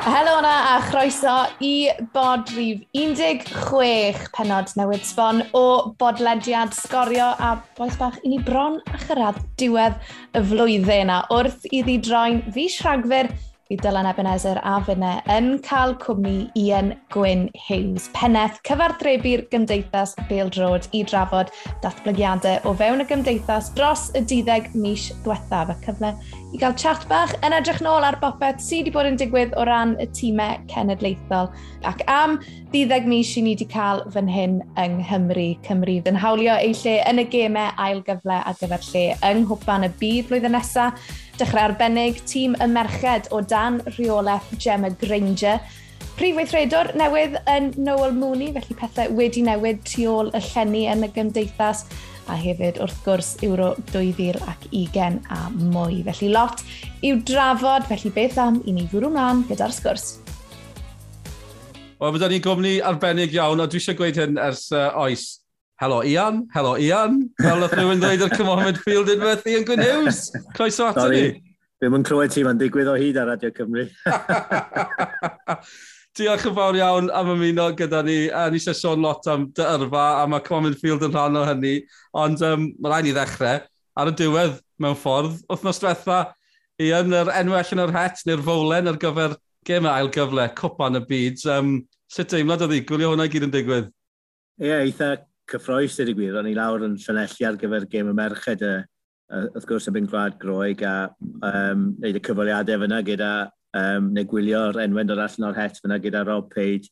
Helo yna a chroeso i bodrif 16 penod newydd sbon o bodlediad sgorio a boes bach i ni bron a chyrraedd diwedd y flwyddyn a wrth iddi droi'n fi siagfyr i Dylan Ebenezer a fyne yn cael cwmni Ian Gwyn Hughes, penneth cyfarthrebu'r Gymdeithas Bêl-drod i drafod datblygiadau o fewn y Gymdeithas dros y 12 mis diwethaf. Y cyfle i gael chat bach yn edrych nôl ar bopeth sydd wedi bod yn digwydd o ran y tîmau cenedlaethol ac am ddiddeg mis i ni wedi cael fan hyn yng Nghymru. Cymru yn hawlio ei lle yn y gemau ail gyfle ar gyfer lle yng Nghwpan y Byd flwyddyn nesaf. Dechrau arbennig tîm y merched o dan rheolaeth Gemma Granger Prif weithredwr newydd yn Noel Mooney, felly pethau wedi newid tu ôl y llenni yn y gymdeithas a hefyd wrth gwrs Euro 2020 a mwy. Felly lot i'w drafod, felly beth am i ni fwrw mlaen gyda'r sgwrs. Wel, fydda ni'n gwmni arbennig iawn, a dwi eisiau gweud hyn ers uh, oes. Helo Ian, helo Ian. Fel oedd rhywun dweud o'r Cymru Midfield unwaith Ian Gwyn Hughes. Croeso ato ni. Sorry, ddim yn clywed ti mae'n digwydd o hyd ar Radio Cymru. Diolch yn fawr iawn am ymuno gyda ni. A ni eisiau sôn lot am dy yrfa, a mae Common Field yn rhan o hynny. Ond um, mae rhaid i ddechrau ar y diwedd mewn ffordd. Wthnos diwetha, i yn yr enwell yn yr het neu'r fowlen ar gyfer gem ail gyfle, cwpan y byd. Um, sut deimlad oedd i? Gwylio hwnna gyd yn digwydd? Ie, yeah, eitha cyffroes ydy gwir. O'n i lawr yn llanelli ar gyfer gêm y merched, y, wrth gwrs, yn gwlad groeg a um, neud y cyfaliadau fyna gyda um, neu gwylio'r enwyn o'r allan o'r het fyna gyda Rob Page.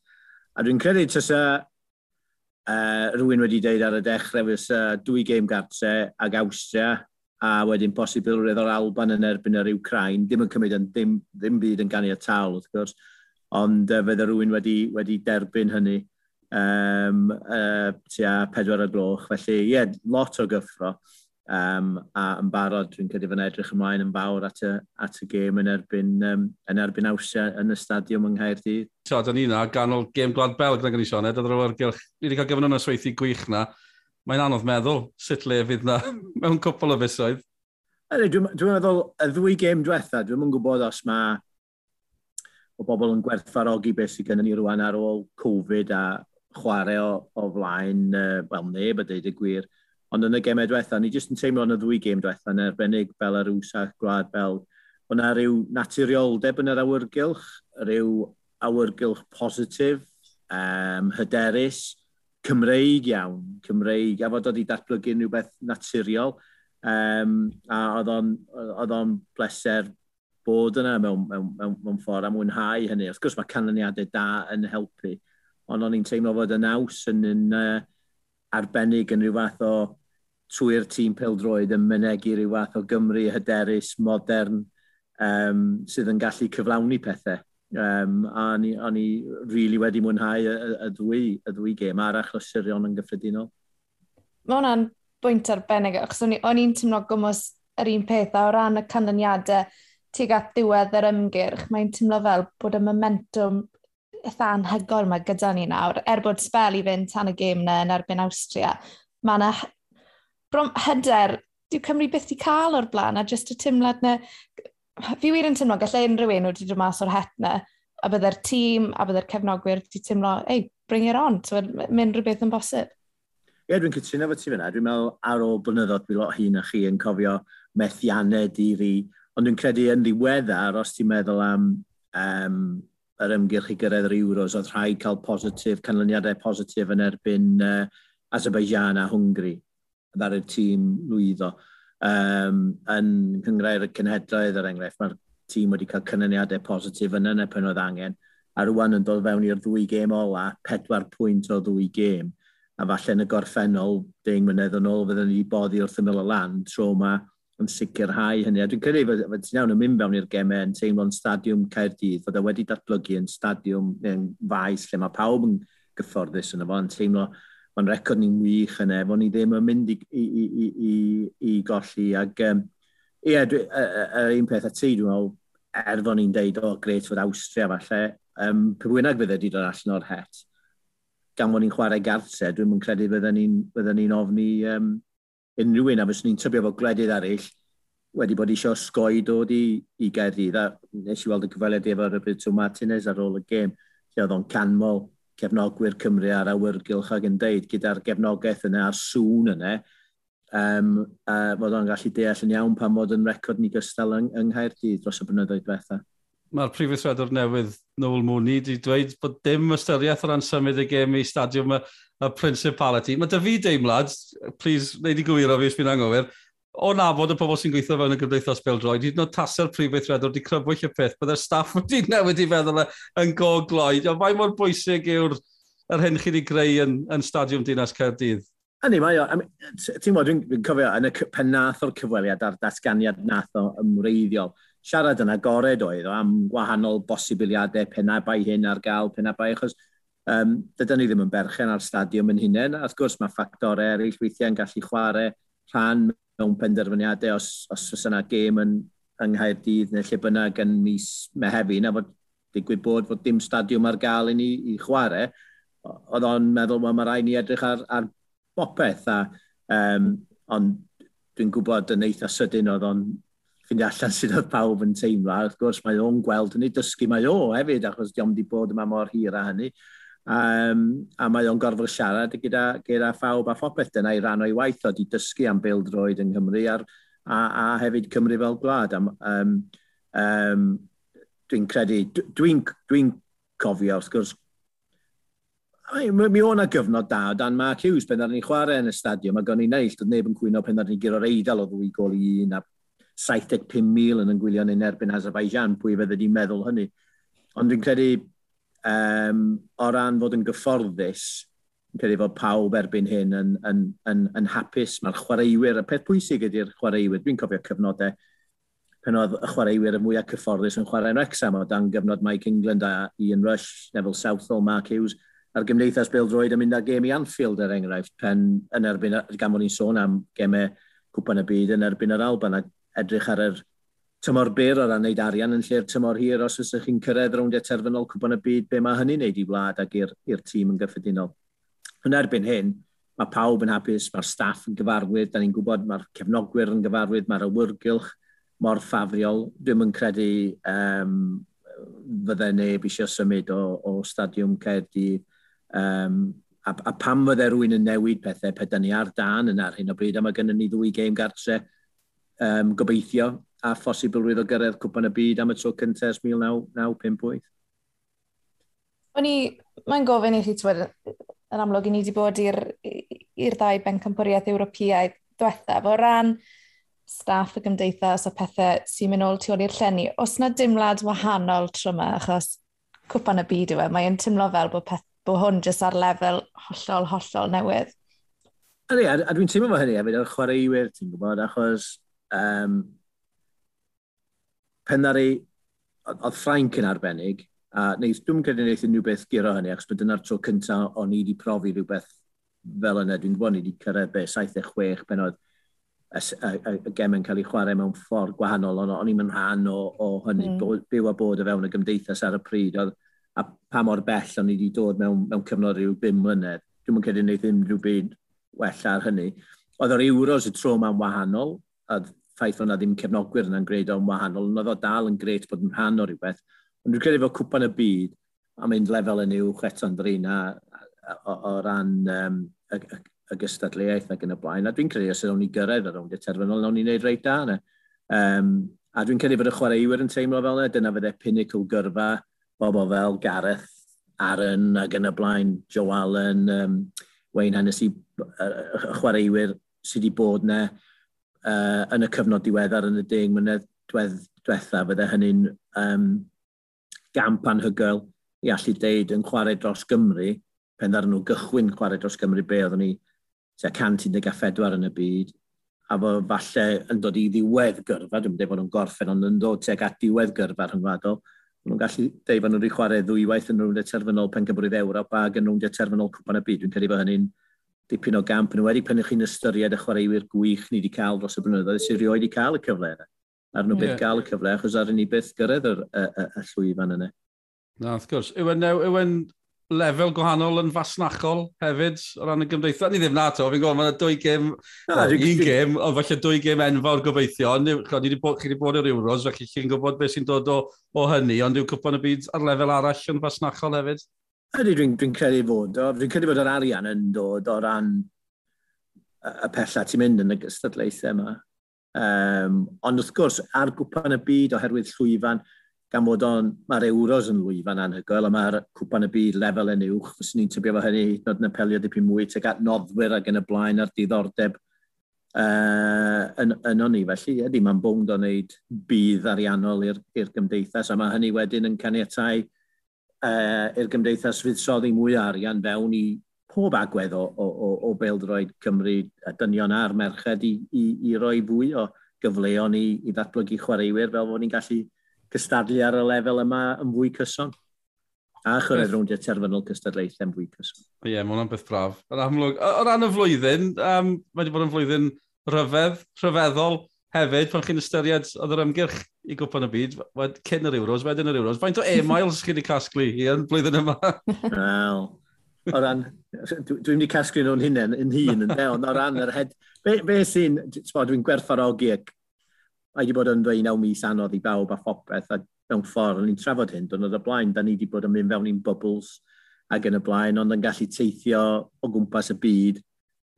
A dwi'n credu tysa uh, rhywun wedi dweud ar y dechrau fysa uh, dwy gêm gartre ag Austria a wedyn posibilrwydd o'r Alban yn erbyn yr Ukraine, ddim yn cymryd yn, ddim, ddim byd yn ganu y tal, wrth gwrs, ond uh, fydde rhywun wedi, wedi derbyn hynny um, uh, tua pedwar y gloch. Felly, ie, yeah, lot o gyffro. Um, a yn barod, dwi'n credu fan edrych ymlaen yn fawr at y, at y gêm yn erbyn, um, yn erbyn awsia yn y stadiwm yng Nghaerdydd. So, da ni na, ganol gêm Gwlad Belg na gan i Sioned, a ddod o'r gylch, ni wedi cael gyfnod yn sweithi gwych na. Mae'n anodd meddwl sut le fydd na mewn cwpl o fusoedd. Dwi'n dwi, meddwl, y ddwy gêm diwetha, dwi'n yn gwybod os mae o bobl yn gwerthfarogi beth sydd gennym ni rwan ar ôl Covid a chwarae o, o flaen, uh, wel neb a deud y gwir, Ond yn y gemau diwetha, ni jyst yn teimlo yn y ddwy gem diwetha yn erbennig fel ar wsa gwlad fel o'na rhyw naturioldeb yn yr awyrgylch, rhyw awyrgylch positif, um, hyderus, Cymreig iawn, Cymreig, a fod oedd i datblygu rhywbeth naturiol, um, a oedd o'n bleser bod yna mewn, mewn, mewn, mewn ffordd a mwynhau hynny. Wrth gwrs mae canlyniadau da yn helpu, ond o'n i'n teimlo fod y naws yn, yn uh, arbennig yn rhyw fath o trwy'r tîm pildroed yn mynegu rhyw fath o Gymru hyderus, modern, um, sydd yn gallu cyflawni pethau. Um, a o'n i, really wedi mwynhau y, y, y, ddwy, y ddwy gêm a'r achlysurion yn gyffredinol. Mae hwnna'n bwynt arbennig, achos o'n i'n teimlo gwmwys yr un peth a o ran y canlyniadau tuag at diwedd yr ymgyrch, mae'n teimlo fel bod y momentum eitha anhygol mae gyda ni nawr, er bod spel i fynd tan y gêm na yn erbyn Austria, mae yna brom hyder, dyw Cymru byth i cael o'r blaen, a jyst y tymlad na, fi wir yn tymlo, gallai unrhyw un wedi dod mas o'r het na, a byddai'r tîm a byddai'r cefnogwyr wedi tymlo, ei, bring it on, so, mynd rhywbeth yn bosib. Ie, yeah, dwi'n cytuno fo ti fyna. Dwi'n meddwl ar ôl blynyddoedd mi lot hyn a chi yn cofio methiannau diri. Ond dwi'n credu yn ddiweddar, os ti'n meddwl am um, yr ymgyrch i gyrraedd yr Euros, oedd rhaid cael positif, canlyniadau positif yn erbyn uh, Azerbaijan a Hwngri, ddar y tîm lwyddo. Um, yn cyngrau'r cynhedroedd er enghraifft, mae'r tîm wedi cael canlyniadau positif yn yna pen oedd angen, a rwan yn dod fewn i'r ddwy gêm ola, pedwar pwynt o ddwy gêm, a falle yn y gorffennol, deng mlynedd yn ôl, fydden ni boddi wrth ymyl y land, tro mae yn sicrhau hynny. A dwi'n credu fod, ti'n iawn yn mynd fewn i'r gemau yn teimlo'n stadiwm Caerdydd, fod e wedi datblygu yn stadiwm yn faes lle mae pawb yn gyfforddus yn efo, yn teimlo mae'n record ni'n wych yna, e, fod ni ddim yn mynd i, i, i, i, i golli. Ac um, ie, yr un peth a ti, dwi'n meddwl, er fod ni'n deud, o, oh, gret fod Austria falle, um, pe wyna'n fydde di dod allan o'r het, gan fod ni'n chwarae gartre, dwi'n credu bydden ni'n ni ofni um, unrhyw un, a fyswn ni'n tybio fo gwledydd eraill, wedi bod eisiau sgoi dod i, i Gaerdydd. A nes i weld y cyfaliad efo Roberto Martinez ar ôl y gêm, lle oedd o'n canmol cefnogwyr Cymru ar awyrgylch ac yn deud gyda'r gefnogaeth yna a'r sŵn yna, um, a fod o'n gallu deall yn iawn pan fod yn record ni gystal yng, yng Nghaerdydd dros y blynyddoedd diwethaf mae'r prifysredwr newydd Noel Mooney wedi dweud bod dim ystyriaeth o ran symud y gêm i stadiwm y, y Principality. Mae dy fi deimlad, please, neud i gywiro fi os fi'n anghywir, o nabod y pobl sy'n gweithio fewn y gymdeithas beldroed, hyd yn oed taser prifeithredwr wedi crybwyll y peth, byddai'r staff wedi newid i feddwl yn gogloed. A fain mor bwysig yw'r yr hyn chi wedi greu yn, yn stadiwm Dinas Caerdydd? Ani, mae o. Ti'n bod, dwi'n cofio yn y pen nath o'r cyfweliad a'r datganiad nath o ymreiddiol siarad yn agored oedd o am gwahanol bosibiliadau penabau hyn ar gael, penabau, achos um, dydyn ni ddim yn berchen ar stadiwm yn hunain, a wrth gwrs mae ffactorau eraill weithiau yn gallu chwarae rhan mewn penderfyniadau os, os oes yna gêm yn, yng Nghaerdydd neu lle bynnag yn mis Mehefin, a fod digwydd bod fod dim stadiwm ar gael i ni i chwarae, oedd o'n meddwl, well, mae rhaid ni edrych ar, ar bopeth, a, um, ond dwi'n gwybod yn eitha sydyn oedd o'n ffindio allan sydd oedd pawb yn teimlo. Wrth gwrs, mae o'n gweld hynny, dysgu mae o hefyd, achos diom wedi bod yma mor hir a hynny. Um, a mae o'n gorfod siarad gyda, gyda phawb a phopeth dyna i ran o'i waith o di dysgu am bildroed yng Nghymru ar, a, a hefyd Cymru fel gwlad. Um, um, um, dwi'n credu, dwi'n dwi cofio wrth gwrs, mi o'na gyfnod da o dan Mark Hughes pen ar ni chwarae yn y stadiwm a gan i'n neill, doedd neb yn cwyno pen ar ni gyro'r eidl o ddwy gol i un a 75,000 yn yn yn erbyn Azerbaijan, pwy fydde di meddwl hynny. Ond dwi'n credu, um, o ran fod yn gyfforddus, dwi'n credu fod pawb erbyn hyn yn, yn, yn, yn hapus. Mae'r chwaraewyr, y peth pwysig ydy'r chwaraewyr, dwi'n cofio cyfnodau pen oedd y chwaraewyr y mwyaf cyfforddus yn chwarae yn Wrexham o dan gyfnod Mike England a Ian Rush, Neville Southall, Mark Hughes, a'r gymdeithas Bill Droid yn mynd â gem i Anfield er enghraifft pen yn erbyn, gan bod ni'n sôn am gemau cwpan y byd yn erbyn yr Alban. A edrych ar yr tymor byr o ran wneud arian yn lle'r tymor hir os ydych chi'n cyrraedd rownd y terfynol cwbon y byd, be mae hynny'n neud i wlad ac i'r tîm yn gyffredinol. Yn erbyn hyn, mae pawb yn hapus, mae'r staff yn gyfarwydd, da ni'n gwybod mae'r cefnogwyr yn gyfarwydd, mae'r awyrgylch mor ffafriol. Dwi'n yn credu um, fydde neb eisiau symud o, o Stadiwm Caerdydd. Um, a, a pam fydde rhywun yn newid pethau pe da ni ar dan yn ar hyn o bryd, a mae gennym ni ddwy gêm gartre um, gobeithio a phosibilrwydd o gyrraedd cwpan y byd am y tro cyntaf 1958? O'n i, mae'n gofyn i chi twyd yn amlwg i ni wedi bod i'r ddau bencampwriaeth Ewropeaidd diwethaf o ran staff y gymdeithas a pethau sy'n mynd ôl tu ôl i'r llenni. Os yna dimlad wahanol tro yma, achos cwpan y byd yw e, mae'n tymlo fel bod, peth, bod hwn jyst ar lefel hollol, hollol newydd. Ydy, a, a dwi'n teimlo fo hynny hefyd, o'r chwaraewyr, ti'n gwybod, achos Um, pen ar oedd Ffrainc yn arbennig, a neis, dwi'n credu wneud unrhyw beth giro hynny, achos bod dyna'r tro cyntaf o'n i wedi profi rhywbeth fel yna. Dwi'n gwybod ni wedi cyrraedd be, 76 pen oedd y, y, y, y gem yn cael ei chwarae mewn ffordd gwahanol, ond o'n i'n mynd rhan o, o hynny, mm. Bod, byw a bod o fewn y gymdeithas ar y pryd, oedd, a pa mor bell o'n i wedi dod mewn, mewn cyfnod rhyw 5 mlynedd. Dwi'n credu wneud unrhyw byd well ar hynny. Oedd yr euros y tro ma'n wahanol, a ffaith o'na ddim cefnogwyr yna'n gwneud o'n wahanol, ond oedd o dal yn greit bod yn rhan o rhywbeth. Ond dwi'n credu fod cwpan y byd a mynd lefel yn uwch eto'n ddrin a, o, o ran um, y, y, y gystadleuaeth ac yn y blaen. A dwi'n credu os ydyn ni gyrraedd ar ôl terfynol, nawn ni wneud reit da yna. Um, a dwi'n credu bod y chwaraewyr yn teimlo fel yna, dyna fydde pinnacle gyrfa, bobl fel Gareth, Aaron ac yn y blaen, Joe Allen, um, Wayne Hennessy, y chwaraewyr sydd wedi bod yna, uh, yn y cyfnod diweddar yn y deng mynedd diwedd, diwetha, fydde hynny'n um, gamp anhygoel i allu deud yn chwarae dros Gymru, pen ddaren nhw gychwyn chwarae dros Gymru be oeddwn ni tua 114 yn y byd, a fo falle yn dod i ddiwedd gyrfa, dwi'n dweud bod nhw'n gorffen, ond yn dod tuag at diwedd gyrfa rhyngwladol, maen nhw'n gallu deud bod nhw'n rhi chwarae ddwywaith yn rhwng deterfynol pen Cymru'r Ewrop ac yn rhwng terfynol cwpan y byd. Dwi'n credu bod hynny'n dipyn o gamp yn wedi pan chi'n ystyried y chwaraewyr gwych ni wedi cael dros y blynyddoedd sy'n rioed wedi cael y cyfle yna. Ar nhw yeah. byth cael y cyfle, achos ar ni byth gyrraedd y, y, y, y llwyfan yna. Na, wrth gwrs. E yw e'n lefel gwahanol yn fasnachol hefyd o ran y gymdeithas. Ni ddim na to, fi'n gwybod, mae yna dwy gêm, no, un gêm, ond falle dwy gêm enfawr gobeithio. Ni, ni wedi bod, chi wedi bod i'r Euros, felly chi'n gwybod beth sy'n dod o, o hynny, ond yw cwpan y byd ar lefel arall yn fasnachol hefyd? Ydy, dwi'n dwi credu fod. Dwi'n credu bod yr arian yn dod o ran y pella ti'n mynd yn y gystadlaethau yma. Um, ond wrth gwrs, ar gwpan y byd oherwydd llwyfan, gan bod on, mae'r euros yn lwyfan anhygoel, a mae'r cwpan y byd lefel yn uwch, fes ni'n tybio fo hynny hyd yn apelio dipyn mwy, teg at noddwyr ac yn y blaen a'r diddordeb uh, yn, yn ni. Felly, ydy, mae'n bwnd o wneud bydd ariannol i'r gymdeithas, a mae hynny wedyn yn caniatau uh, i'r gymdeithas fuddsoddi mwy o arian fewn i pob agwedd o, o, o, o Beldroed Cymru, a dynion a'r merched i, i, i roi fwy o gyfleon i, i ddatblygu chwaraewyr fel bod ni'n gallu cystadlu ar y lefel yma yn fwy cyson. A chyrraedd rwndiau terfynol cystadlaethau yn fwy cyson. Ie, yeah, mae hwnna'n beth braf. Yn amlwg, o ran y flwyddyn, um, mae wedi bod yn flwyddyn rhyfedd, rhyfeddol, hefyd, pan chi'n ystyried oedd yr ymgyrch i gwpan y byd, wed, cyn yr Euros, wedyn yr Euros, faint o e-miles chi wedi casglu i yn blwyddyn yma? Wel, o ran, dwi'n mynd i casglu nhw'n hunain yn hun, yn deon, o ran yr hed... Be, be sy'n, dwi'n gwerthfarogi ac mae wedi bod yn dweud naw mis anodd i bawb a phopeth, a mewn ffordd, ni'n trafod hyn, dwi'n oedd y blaen, da ni wedi bod yn mynd fewn i'n bubbles ac yn y blaen, ond yn gallu teithio o gwmpas y byd,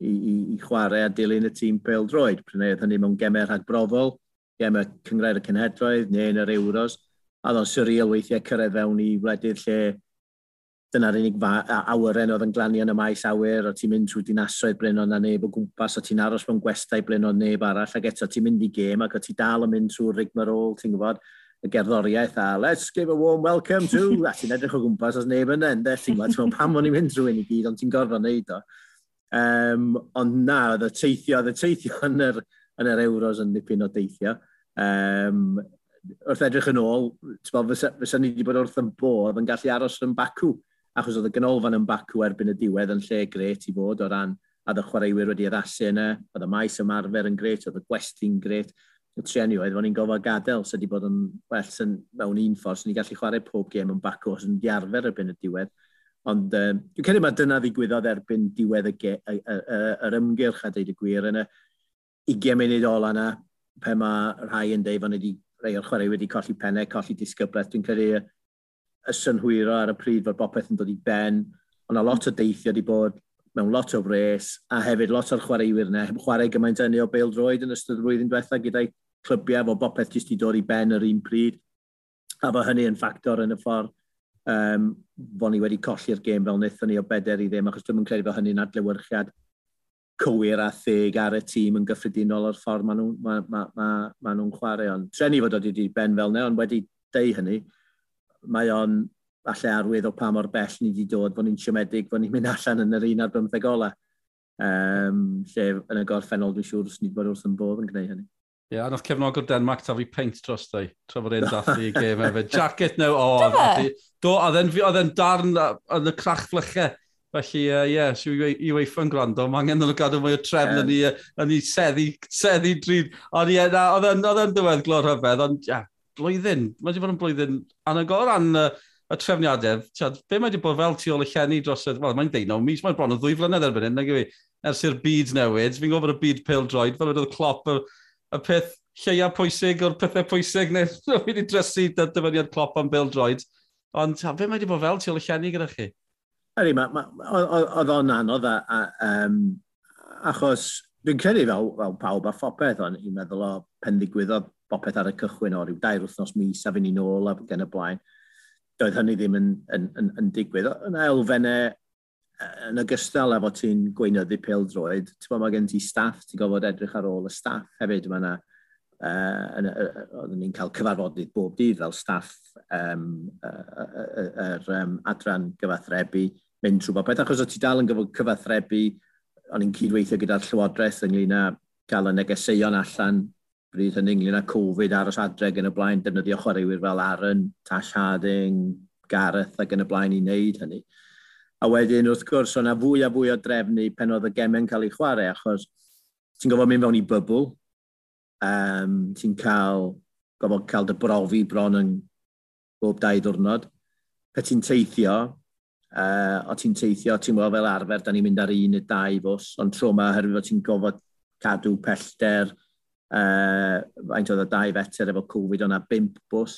i, i, i chwarae a dilyn y tîm pel droed. Prynedd hynny mewn gemau rhag brofol, gemau cyngred y cenhedroedd neu yn yr Euros. A ddo'n surreal weithiau cyrraedd fewn i wledydd lle dyna'r unig awyren oedd yn glanio yn y maes awyr, o ti'n mynd trwy dinasoedd bryn o'n neb o gwmpas, o ti'n aros mewn gwestai blyn o'n neb arall, ac eto ti'n mynd i gêm, ac o ti dal yn mynd trwy'r rigmarol, ti'n gwybod, y gerddoriaeth, a let's give a warm welcome to, a ti'n edrych o gwmpas os neb yn enda, ti'n gwybod, ti'n pam o'n i'n mynd trwy un i gyd, ond ti'n gorfod neud o. Um, ond na, oedd y teithio, oedd y teithio yn yr, yn yr euros yn nipyn o deithio. Um, wrth edrych yn ôl, fysa, fysa ni wedi bod wrth yn bodd yn gallu aros yn Bacw, achos oedd y ganolfan yn Bacw erbyn y diwedd yn lle gret i fod o ran a y chwaraewyr wedi addasu yna, oedd y maes ymarfer yn gret, oedd y gwesti'n gret, y trenu oedd fo'n i'n gofod gadael, sydd wedi bod yn well yn, mewn un ffordd, sy'n ni'n gallu chwarae pob gêm yn Bacw, os yn diarfer erbyn y diwedd. Ond um, dwi'n credu mae dyna ddigwyddodd erbyn diwedd y y, y, y, yr ymgylch a deud y gwir yn y 20 munud ola yna pe mae rhai yn deud fod ydi rhai o'r chwarae wedi colli pennau, colli disgybleth. Dwi'n credu y, y synhwyro ar y pryd fod bopeth yn dod i ben. Ond a lot o deithio wedi bod mewn lot o fres a hefyd lot o'r chwaraewyr yna. Heb chwarae gymaint yn o Bale Droid yn ystod y flwyddyn diwethaf gyda'i clybiau fod bopeth jyst i dod i ben yr un pryd. A fo hynny yn ffactor yn y ffordd um, bo ni wedi colli'r gêm fel wnaethon ni o beder i ddim, achos dwi'n credu fel hynny'n adlewyrchiad cywir a theg ar y tîm yn gyffredinol o'r ffordd maen nhw'n ma, ma, ma, ma nhw chwarae. Ond treni fod wedi ben fel ne, ond wedi deu hynny, mae o'n falle arwydd o pa mor bell ni wedi dod, bod ni'n siomedig, bod ni'n mynd allan yn yr un ar bymtheg ola. Um, lle yn y gorffennol dwi'n siŵr os ni wedi bod wrth yn bodd yn gwneud hynny. Ie, yeah, nath cefnogwr Denmark ta fi peint dros dau, tra fod e'n dathlu i gêm efo. Jacket now, o, oh, do, oedd e'n darn yn y crach flychau. Felly, ie, uh, yeah, so UEFA'n gwrando, mae angen nhw'n gadw mwy o trefn yeah. yn ei seddi, seddi drud. Ond ie, yeah, oedd e'n ddiwedd glor hyfedd, ond ie, yeah, blwyddyn, mae wedi bod yn blwyddyn anagol ran y, y trefniadau. Tiad, be mae wedi bod fel tu ôl y llenni dros y... Wel, mae'n deunaw mis, mae'n bron o ddwy flynedd erbyn hyn, nag yw i. Ers i'r byd newid, fi'n gofod y byd pil pildroed, fel oedd clop y peth lleia pwysig o'r pethau pwysig neu fi wedi drysu dy dyfyniad clop am Bill Droid. Ond fe mae wedi bod fel tu ôl y llenni gyda chi? Ydy, oedd o'n anodd a, a, um, achos dwi'n credu fel, fel pawb a phopeth o'n i'n meddwl o pen ddigwyddodd popeth ar y cychwyn o ryw dair wythnos mis a fynd i nôl a gen y blaen. Doedd hynny ddim yn, yn, yn, yn digwydd. Yna elfennau yn ogystal â efo ti'n gweinyddu pildroed, ti'n mae gen ti staff, ti'n gofod edrych ar ôl y staff hefyd. Mae yna, uh, oedden ni'n cael cyfarfodydd bob dydd fel staff um, yr um, adran gyfathrebu mynd trwy beth, achos o ti dal yn gyfod cyfathrebu, o'n i'n cydweithio gyda'r Llywodraeth ynglyn â cael y negeseuon allan bryd hynny ynglyn â Covid aros adreg yn y blaen, defnyddio chwaraewyr fel Aaron, Tash Harding, Gareth ac yn y blaen i wneud hynny. A wedyn, wrth gwrs, o'na fwy a fwy o drefnu pen oedd y gemau'n cael ei chwarae, achos ti'n gofod mynd fewn i bybl, um, ti'n cael, gofod cael dy brofi bron yn bob dau ddwrnod, Pe ti'n teithio, uh, o ti'n teithio, ti'n gwybod fel arfer, da ni'n mynd ar un neu dau fws, ond tro yma, herwydd o ti'n gofod cadw pellter, uh, faint oedd y dau feter efo Covid, o'na bimp bws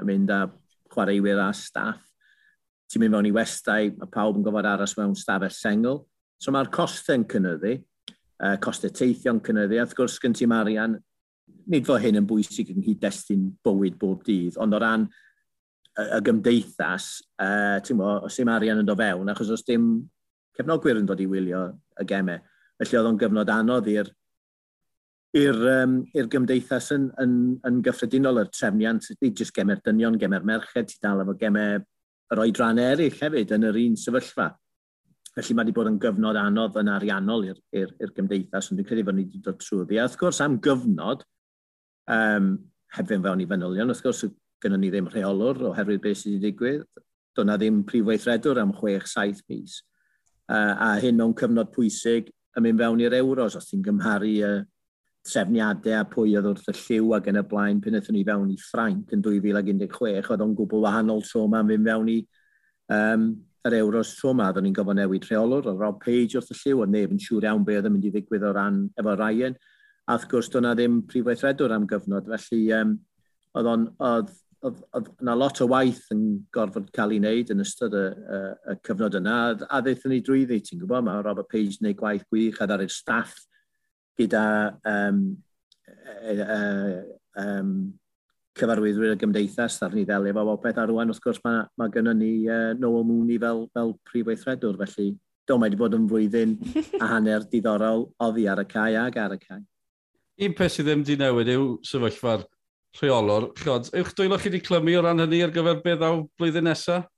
yn mynd â chwaraewyr a staff ti'n mynd fewn i westau, mae pawb yn gofod aros mewn stafell sengl. So mae'r costau'n cynnyddu, uh, costau teithio'n cynnyddu, a wrth gwrs gen ti marian, nid fo hyn yn bwysig yn hyd-destun bywyd bob dydd, ond o ran y gymdeithas, uh, ti'n mo, os dim arian yn do fewn, achos os dim cefnogwyr yn dod i wylio y gemau, felly oedd o'n gyfnod anodd i'r i'r um, gymdeithas yn, yn, yn gyffredinol yr trefniant, nid jyst gemer dynion, gemer merched, ti dal efo gemau yr oedran eraill hefyd yn yr un sefyllfa. Felly mae wedi bod yn gyfnod anodd yn ariannol i'r gymdeithas, ond dwi'n credu bod ni wedi dod trwy ddi. A wrth gwrs, am gyfnod, um, hefyd fewn i fanylion, wrth gwrs, gyda ni ddim rheolwr oherwydd beth sydd wedi digwydd. Doedd ddim prif weithredwr am 6-7 mis. Uh, a hyn mewn cyfnod pwysig yn mynd fewn i'r euros, os ti'n gymharu uh, trefniadau a pwy oedd wrth y lliw ac yn y blaen pan ydyn ni fewn i Ffrainc yn 2016, oedd o'n gwbl wahanol tro yma yn fynd fewn i um, yr Euros tro yma. oeddwn ni'n gofod newid rheolwr, oedd Rob Page wrth y lliw, oedd neb yn siŵr iawn be oedd yn mynd i ddigwydd o ran efo Ryan, a wrth gwrs do'na ddim prifweithredwr am gyfnod, felly um, oedd on, oedd oedd, oedd yna lot o waith yn gorfod cael ei wneud yn ystod y, y, y cyfnod yna, a ddeithon ni drwyddi, ti'n gwybod, mae Robert Page yn gwneud gwaith gwych a ddari'r staff gyda um, e, e, um, cyfarwyddwyr y gymdeithas, ar ni ddelio fo beth ar rwan wrth gwrs mae, mae gynnu ni uh, Noel Mooney fel, fel prif weithredwr, felly do, mae wedi bod yn flwyddyn a hanner diddorol oddi ar y cae ag ar y cae. Un peth sydd ddim wedi newid yw sefyllfa'r rheolwr. Chod, yw'ch dwylo chi wedi clymu o ran hynny ar gyfer beth aw blwyddyn nesaf?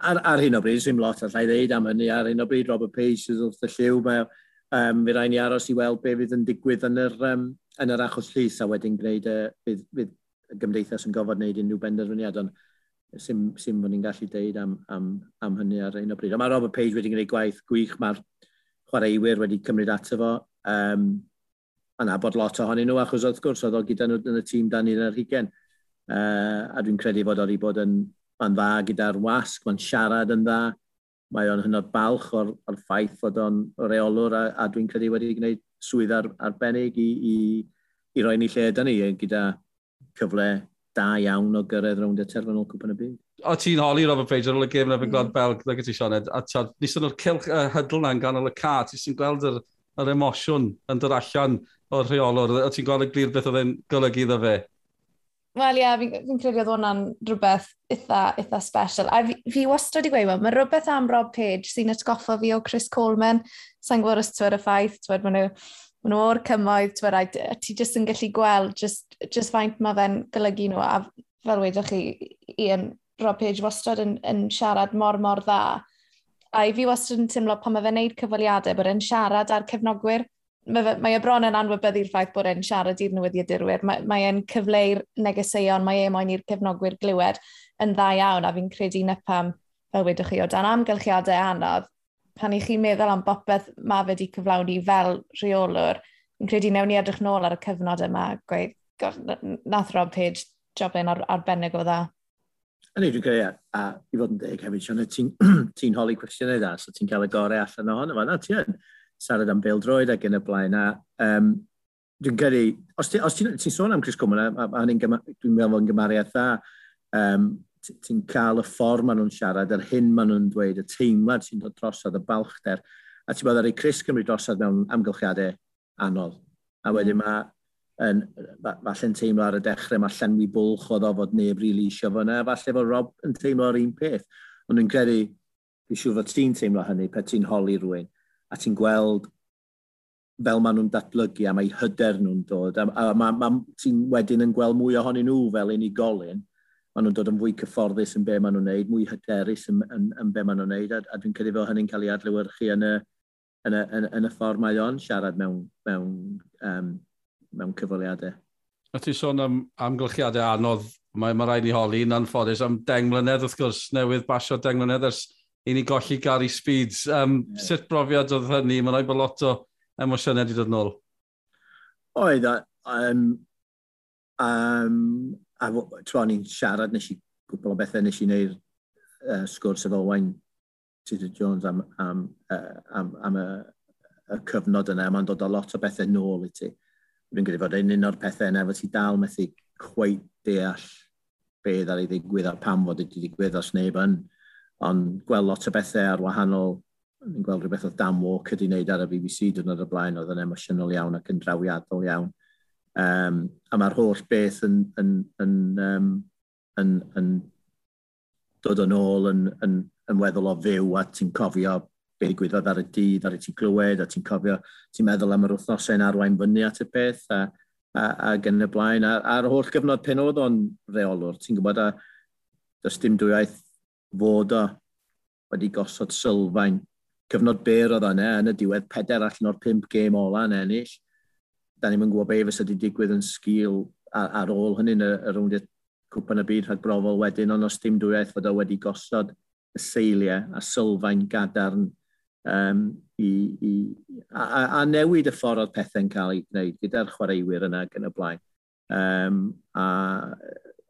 Ar, ar hyn o bryd, swim lot allai ddeud am hynny, ar hyn o bryd Robert Page sydd wrth y lliw, mae um, fe rai ni aros i weld be fydd yn digwydd yn yr, um, yn yr achos llys a wedyn gwneud y, bydd, bydd y gymdeithas yn gofod wneud unrhyw benderfyniad ond sy'n sy fod ni'n gallu deud am, am, am hynny ar un o bryd. Ond mae Robert Page wedi gwneud gwaith gwych, mae'r chwaraewyr wedi cymryd ato fo. Um, a na bod lot ohonyn nhw, achos wrth gwrs oedd o gyda nhw yn y tîm dan i'n yr hugen. Uh, a dwi'n credu fod o'i bod yn, yn dda gyda'r wasg, mae'n siarad yn dda, mae o'n hynod balch o'r, or ffaith fod o'n reolwr a, a dwi'n credu wedi gwneud swydd ar, arbennig i, i, i roi ni lle ydyn ni gyda cyfle da iawn o gyrraedd rownd y terfynol cwpan y byd. O ti'n holi Robert Page ar ôl y gym yn mm. Belg, na gyda ti Sioned, a tiad, nisan o'r cilch uh, hydl na'n ganol y car, ti'n sy'n gweld yr, yr emosiwn yn dod allan o'r rheolwr, o ti'n gweld y glir beth oedd e'n golygu iddo fe? Wel ie, yeah, fi'n fi, credu oedd hwnna'n rhywbeth eitha, eitha special. A fi, fi wastad i gweud, well, mae rhywbeth am Rob Page sy'n atgoffa fi o Chris Coleman. Sa'n gwybod os twyd y ffaith, twyd maen nhw maen nhw o'r cymoedd, twyd, a ti jyst yn gallu gweld just, just faint mae fe'n golygu nhw. A fel wedwch chi, Ian, Rob Page wastad yn, yn siarad mor mor dda. A i fi wastad yn teimlo pan mae fe'n neud cyfaliadau, bod e'n siarad ar cefnogwyr mae, fe, mae e bron yn anwybyddu'r ffaith bod e'n siarad i'r newyddiadurwyr. Mae, mae e'n cyfleu'r negeseuon, mae e moyn i'r cefnogwyr glywed yn dda iawn, a fi'n credu na pam, fel wedwch chi, o dan amgylchiadau anodd, pan i chi'n meddwl am bopeth mae fe wedi cyflawni fel rheolwr, fi'n credu newn ni edrych nôl ar y cyfnod yma, gweud, nath Rob Page jobyn ar, arbennig o dda. Ydy, dwi'n credu, a i fod yn deg hefyd, Sian, ti'n ti holi cwestiynau da, so ti'n cael y gorau allan ohono fo, na ti'n siarad am bildroed ac yn y blaen. A um, dwi'n gyrru, os ti'n ti, ti sôn am Chris Cwmwn, dwi'n meddwl yn gymariad dda, um, ti'n cael y ffordd maen nhw'n siarad, yr hyn maen nhw'n dweud, y teimlad sy'n dod drosodd, y balchder, a ti'n meddwl ar ei Chris Cymru drosodd mewn amgylchiadau anodd. A hmm. wedyn mae yn, falle'n teimlo ar y dechrau, mae llenwi bwlch o ddofod neb rili really isio fo yna, falle fod Rob yn teimlo ar un peth. Ond dwi'n credu, dwi'n siŵr fod ti'n teimlo hynny, pe ti'n holi rhywun a ti'n gweld fel maen nhw'n datblygu a mae hyder nhw'n dod. A, a, ma, ma, ti'n wedyn yn gweld mwy ohonyn nhw fel unigolyn, maen nhw'n dod yn fwy cyfforddus yn be maen nhw'n neud, mwy hyderus yn, yn, yn be maen nhw'n neud, a, a dwi'n credu fel hynny'n cael ei adlewyrchu yn y, yn y, yn, y, yn y ffordd mae o'n siarad mewn, mewn, um, mewn cyfaliadau. A ti sôn am amgylchiadau anodd, mae, mae rhaid i holi yn anffodus am deng mlynedd wrth gwrs, newydd basio deng mlynedd ers i ni golli Gary Speeds. Um, yeah. Sut brofiad oedd hynny? Mae'n rhaid bod lot o emosiynau wedi dod nôl. Oedd, um, um, a tro ni'n siarad, nes i gwbl o bethau nes i wneud uh, sgwrs efo Wain Tudor Jones am, am, uh, am, am y, y cyfnod yna, mae'n dod o lot o bethau nôl i ti. Fi'n gyda fod un o'r pethau yna, fod ti dal methu cweith deall beth ar ei ddigwydd a pam fod wedi digwydd os neb yn ond gweld lot o bethau ar wahanol, ni'n gweld rhywbeth oedd Dan Walker wedi wneud ar y BBC dyn y blaen, oedd yn emosiynol iawn ac yn drawiadol iawn. Um, a mae'r holl beth yn, yn, yn, um, yn, yn, dod yn ôl yn, yn, yn weddol o fyw a ti'n cofio beth ddigwyddodd ar y dydd, ar y ti'n glywed, a ti'n cofio, ti'n meddwl am yr wythnosau'n arwain fyny at y peth, a, a, a gen y blaen. A'r holl gyfnod pen oedd o'n reolwr, ti'n gwybod, a does dim dwywaith fod o wedi gosod sylfaen. Cyfnod byr oedd yna yn y diwedd, peder allan o'r pimp gêm ola yn ennill. Da ni'n gwybod beth fysa wedi digwydd yn sgil ar, ar ôl hynny yn y, y rwnd cwpan y byd rhag brofol wedyn, ond os dim dwyeth fod o wedi gosod y seiliau a sylfaen gadarn um, i, i, a, a, a newid y ffordd oedd pethau'n cael ei gwneud gyda'r chwaraewyr yna gan y blaen. Um, a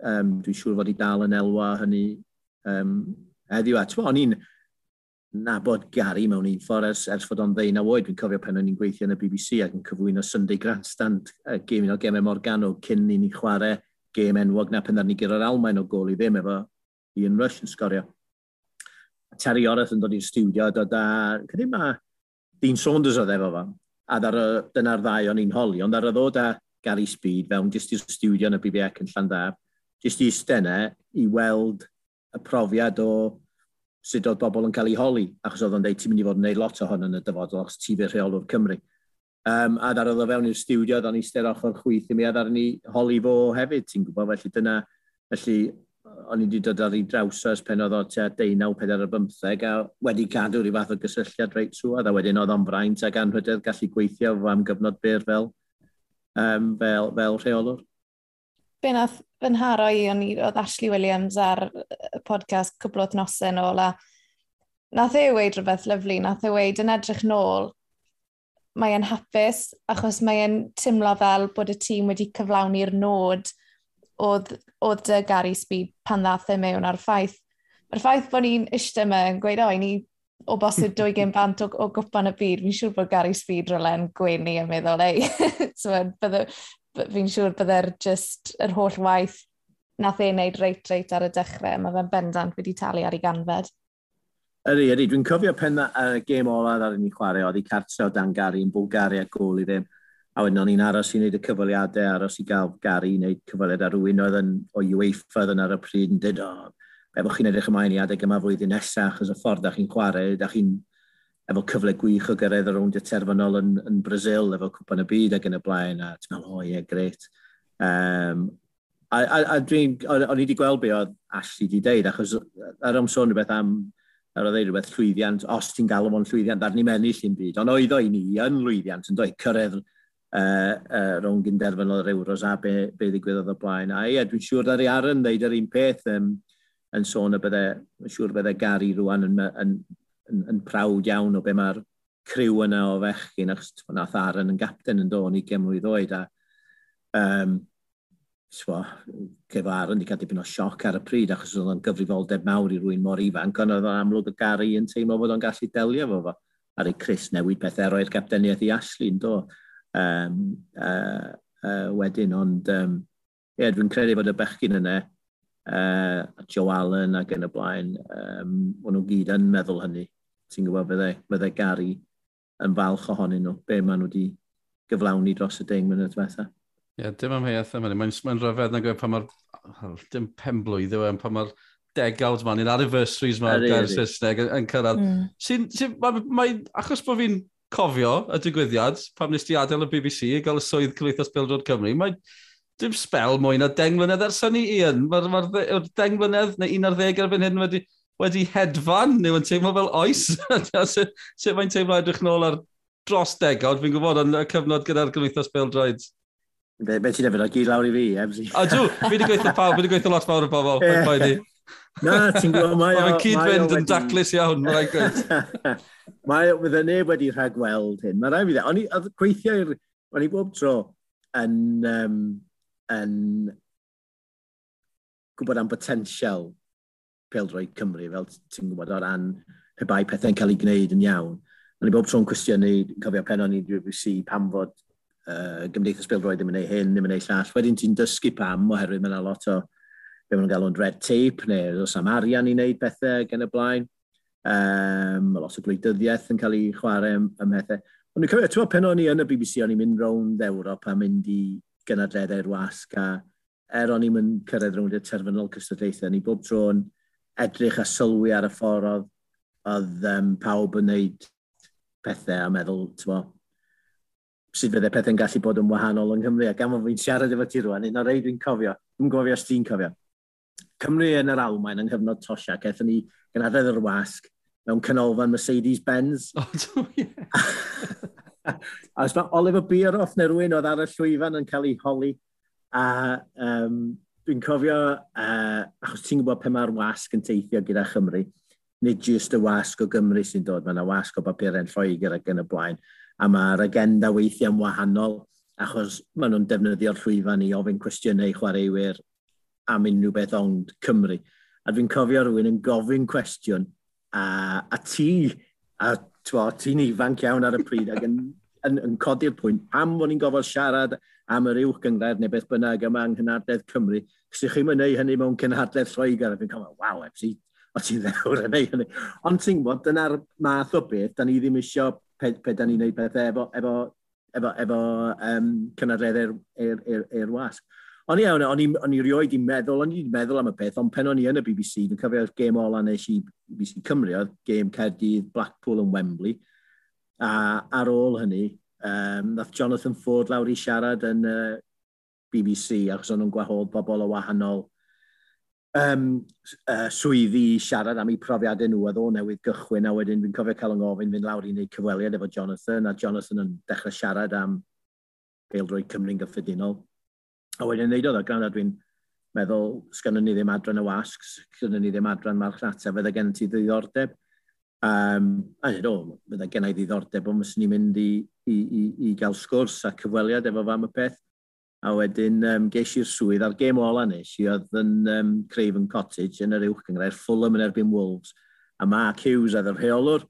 um, dwi'n siŵr fod i dal yn elwa hynny Um, heddiw a ti'n o'n i'n nabod Gary mewn un ffordd ers, ers fod o'n ddeun a oed. Dwi'n cofio pen o'n i'n gweithio yn y BBC ac yn cyflwyno Sunday Grandstand, uh, gêm un o gemau Morgano, cyn i ni chwarae gêm enwog na pen ni gyda'r Almain o gol i ddim efo Ian Rush yn sgorio. Terry Orath yn dod i'r studio, dod a, cyddi ma, Dean Saunders oedd efo fo. a dyna'r ddau o'n i'n holi, ond ar y ddod a Gary Speed fewn, jyst i'r studio yn y BBC yn Llandaf, jyst i stenne i weld y profiad o sut oedd bobl yn cael ei holi, achos oedd o'n dweud ti'n mynd i fod yn gwneud lot ohon yn y dyfodol, achos ti fe rheolwr Cymru. Um, a ddar oedd o fewn i'r stiwdio, oedd o'n eistedd ochr chwyth i mi, a ddar ni holi fo hefyd, ti'n gwybod, felly dyna, felly o'n i wedi dod ar ei draws ys pen oedd o tua 1945 a wedi cadw rhyw fath o gysylltiad reit trwad a wedyn oedd o'n fraint ac anrhydedd gallu gweithio am gyfnod byr fel, um, fel, fel rheolwr. Be nath fy nharo i, o'n i, oedd Ashley Williams ar y podcast cwbl o nosau nôl, a nath ei weid rhywbeth lyflu, nath ei weid yn edrych nôl, mae e'n hapus achos mae e'n timlo fel bod y tîm wedi cyflawni'r nod oedd, oedd dy Gary Speed pan ddath e mewn ar ffaith. Mae'r ffaith bod ni'n eistedd yma yn gweud, o, ni o bosib 200 bant o, o gwpan y byd, fi'n siŵr bod Gary Speed rolen gwenu yn meddwl, ei, so, bydde, fi'n siŵr bydde'r just yr holl waith nath ei wneud reit reit ar y dechrau, mae fe'n bendant wedi talu ar ei ganfed. Ydy, ydy. Dwi'n cofio pen y uh, gêm ola ar ni'n chwarae, oedd i cartre o dan Gary yn Bulgaria gol i ddim. A wedyn o'n i'n aros i wneud y cyfaliadau, aros i gael Gary i wneud cyfaliad ar rhywun oedd yn, o UEFA oedd yn ar y pryd yn dweud, o, be chi'n edrych ymlaen i adeg yma flwyddyn nesaf, achos y ffordd da chi'n chwarae, da chi'n efo cyfle gwych o gyrraedd y terfynol yn, yn Brazil, efo cwpan y byd ac yn y blaen, a ti'n meddwl, o oh, ie, yeah, gret. Um, a, a, a dwi'n, o'n i wedi gweld be oedd Ashley wedi deud, achos ar ymsôn rhywbeth am, ar oedd ei rhywbeth llwyddiant, os ti'n galw fo'n llwyddiant, ar ni'n ennill i'n byd, ond oedd o'i ni yn llwyddiant, yn dweud, cyrraedd uh, uh, rhwng gynderfyn yr euros a be, be ddigwyddodd o blaen. A ie, dwi'n siŵr ar ei ar yn ddeud yr un peth, um, yn sôn y bydde, yn siŵr bydde Gary rwan yn, yn, yn, yn prawd iawn o be mae'r criw yna o fechgyn, achos nath Aaron yn gapten yn dod i gemlwydd oed, a um, swa, cef Aaron wedi cael dipyn o sioc ar y pryd, achos oedd o'n gyfrifoldeb mawr i rwy'n mor ifanc, ond oedd o'n amlwg y Gary yn teimlo fod o'n gallu delio fo fo. Ar ei Chris newid pethau roi'r capteniaeth i Ashley yn do. Um, uh, uh, wedyn, ond um, yeah, dwi'n credu fod y bechgyn yna, uh, Joe Allen ac yn y blaen, um, o'n nhw gyd yn meddwl hynny ti'n gwybod fydde, fydde Gary yn falch ohonyn nhw, be maen nhw wedi gyflawni dros y deng mynd diwetha. Ie, yeah, dim am heiath yma. Mae'n mae rhyfedd na gwybod e, pan mae'r... Dim pen blwydd yw e, pan mae'r degawd ma'n un anniversaries ma'r gair Saesneg yn cyrraedd. Mm. Sy'n, sy, mae, mae, achos bod fi'n cofio y digwyddiad, pam nes ti adael y BBC i gael y swydd Cymdeithas Bildrod Cymru, mae dim spel mwy na deng mlynedd ers hynny, Ian. Mae'r ma, ma deng mlynedd neu 11 erbyn hyn wedi wedi hedfan, neu yn teimlo fel oes. Sut mae'n teimlo edrych nôl ar dros degawd, fi'n gwybod, yn y cyfnod gyda'r Gymdeithas Bêl-droed? Be, be ti'n efo, gyd lawr i fi, Emsi. A dw, fi wedi gweithio pawb, fi wedi gweithio lot fawr o bobl, Yeah. Na, ti'n gwybod, mae o... Mae'n cyd-fynd yn daclus iawn, mae'n gweud. Mae, fydde neb wedi rhagweld hyn. Mae'n rhaid fi dde. O'n i, gweithio i'r... O'n i bob tro yn... Um, yn gwybod am potensial peldroi Cymru, fel ti'n gwybod, o ran pe bai pethau'n cael ei gwneud yn iawn. Ond i bob tro'n cwestiynu, cofio pen o'n i BBC pam fod uh, gymdeithas bildroi ddim yn ei hyn, ddim yn ei llall. Wedyn ti'n dysgu pam, oherwydd mae'n lot o be maen nhw'n galw'n red tape, neu os am arian i wneud pethau gen y blaen. Um, lot o gwleidyddiaeth yn cael ei chwarae ym, ymhethau. Ond dwi'n cofio, ti'n pen o'n i yn y BBC, o'n i'n mynd rownd Ewrop a mynd i gynadleddau'r wasg, a er o'n i'n mynd cyrraedd rownd y terfynol cystadlaethau, ni bob tro'n edrych a sylwi ar y ffordd oedd, oedd um, pawb yn wneud pethau a meddwl, ti'n sut fydde pethau'n gallu bod yn wahanol yng Nghymru. A gan fod fi'n siarad efo ti rwan, un o'r rei dwi'n cofio, dwi'n gofio os ti'n cofio. Cymru yn yr Almain yng nghyfnod Tosha, gaethon ni gynadredd yr wasg mewn canolfan Mercedes-Benz. Oh, do, yeah. a os mae Oliver Bierhoff neu rhywun oedd ar y llwyfan yn cael ei holi, a um, dwi'n cofio, uh, achos ti'n gwybod pe mae'r wasg yn teithio gyda Chymru, nid jyst y wasg o Gymru sy'n dod, mae yna wasg o bapurau'n Lloegr ac yn y blaen, a mae'r agenda weithiau'n wahanol, achos maen nhw'n defnyddio'r llwyfan i ofyn cwestiynau chwaraewyr am unrhyw beth ond Cymru. A dwi'n cofio rhywun yn gofyn cwestiwn, a, a ti, a ti'n ifanc iawn ar y pryd, ac yn, yn, yn codi'r pwynt, pam bod ni'n gofod siarad am yr uwch gyngrair neu beth bynnag yma yng Nghynardedd Cymru, Cos chi'n mynd neu hynny mewn cynhadledd Lloegr, a fi'n cofio, waw, FC, o ti'n ddewr yn ei hynny. Ond ti'n gwybod, dyna'r math o beth, da ni ddim isio pe, pe da ni'n gwneud pethau efo, efo, efo, efo um, cynadleddau'r er, er, er, er wasg. Ond iawn, o'n i rioed i meddwl, o'n i'n meddwl am y peth, ond pen o'n i yn y BBC, dwi'n cofio gêm ola nes i BBC Cymru, oedd gêm Cerdydd, Blackpool yn Wembley, a ar ôl hynny, um, nath Jonathan Ford lawr i siarad yn uh, BBC achos o'n nhw'n gwahodd bobl o wahanol um, uh, swyddi siarad am eu profiadau nhw oedd o newydd gychwyn a wedyn fi'n cofio cael yng ngofyn fynd lawr i wneud cyfweliad efo Jonathan a Jonathan yn dechrau siarad am beildroi Cymru'n gyffredinol. A wedyn wneud oedd o, gan dwi'n meddwl, sgynnon ni ddim adran y wasg, sgynnon ni ddim adran marchnata, fydda gen ti ddiddordeb. Um, a dweud, o, fydda gen i ddiddordeb, ond fyswn ni'n mynd i, i, i, i gael sgwrs a cyfweliad efo fam y peth. A wedyn um, ges i'r swydd a'r gêm ola nes i oedd yn um, Craven Cottage yn yr uwch gyngrair Fulham yn erbyn Wolves. A Mark Hughes oedd yr rheolwr,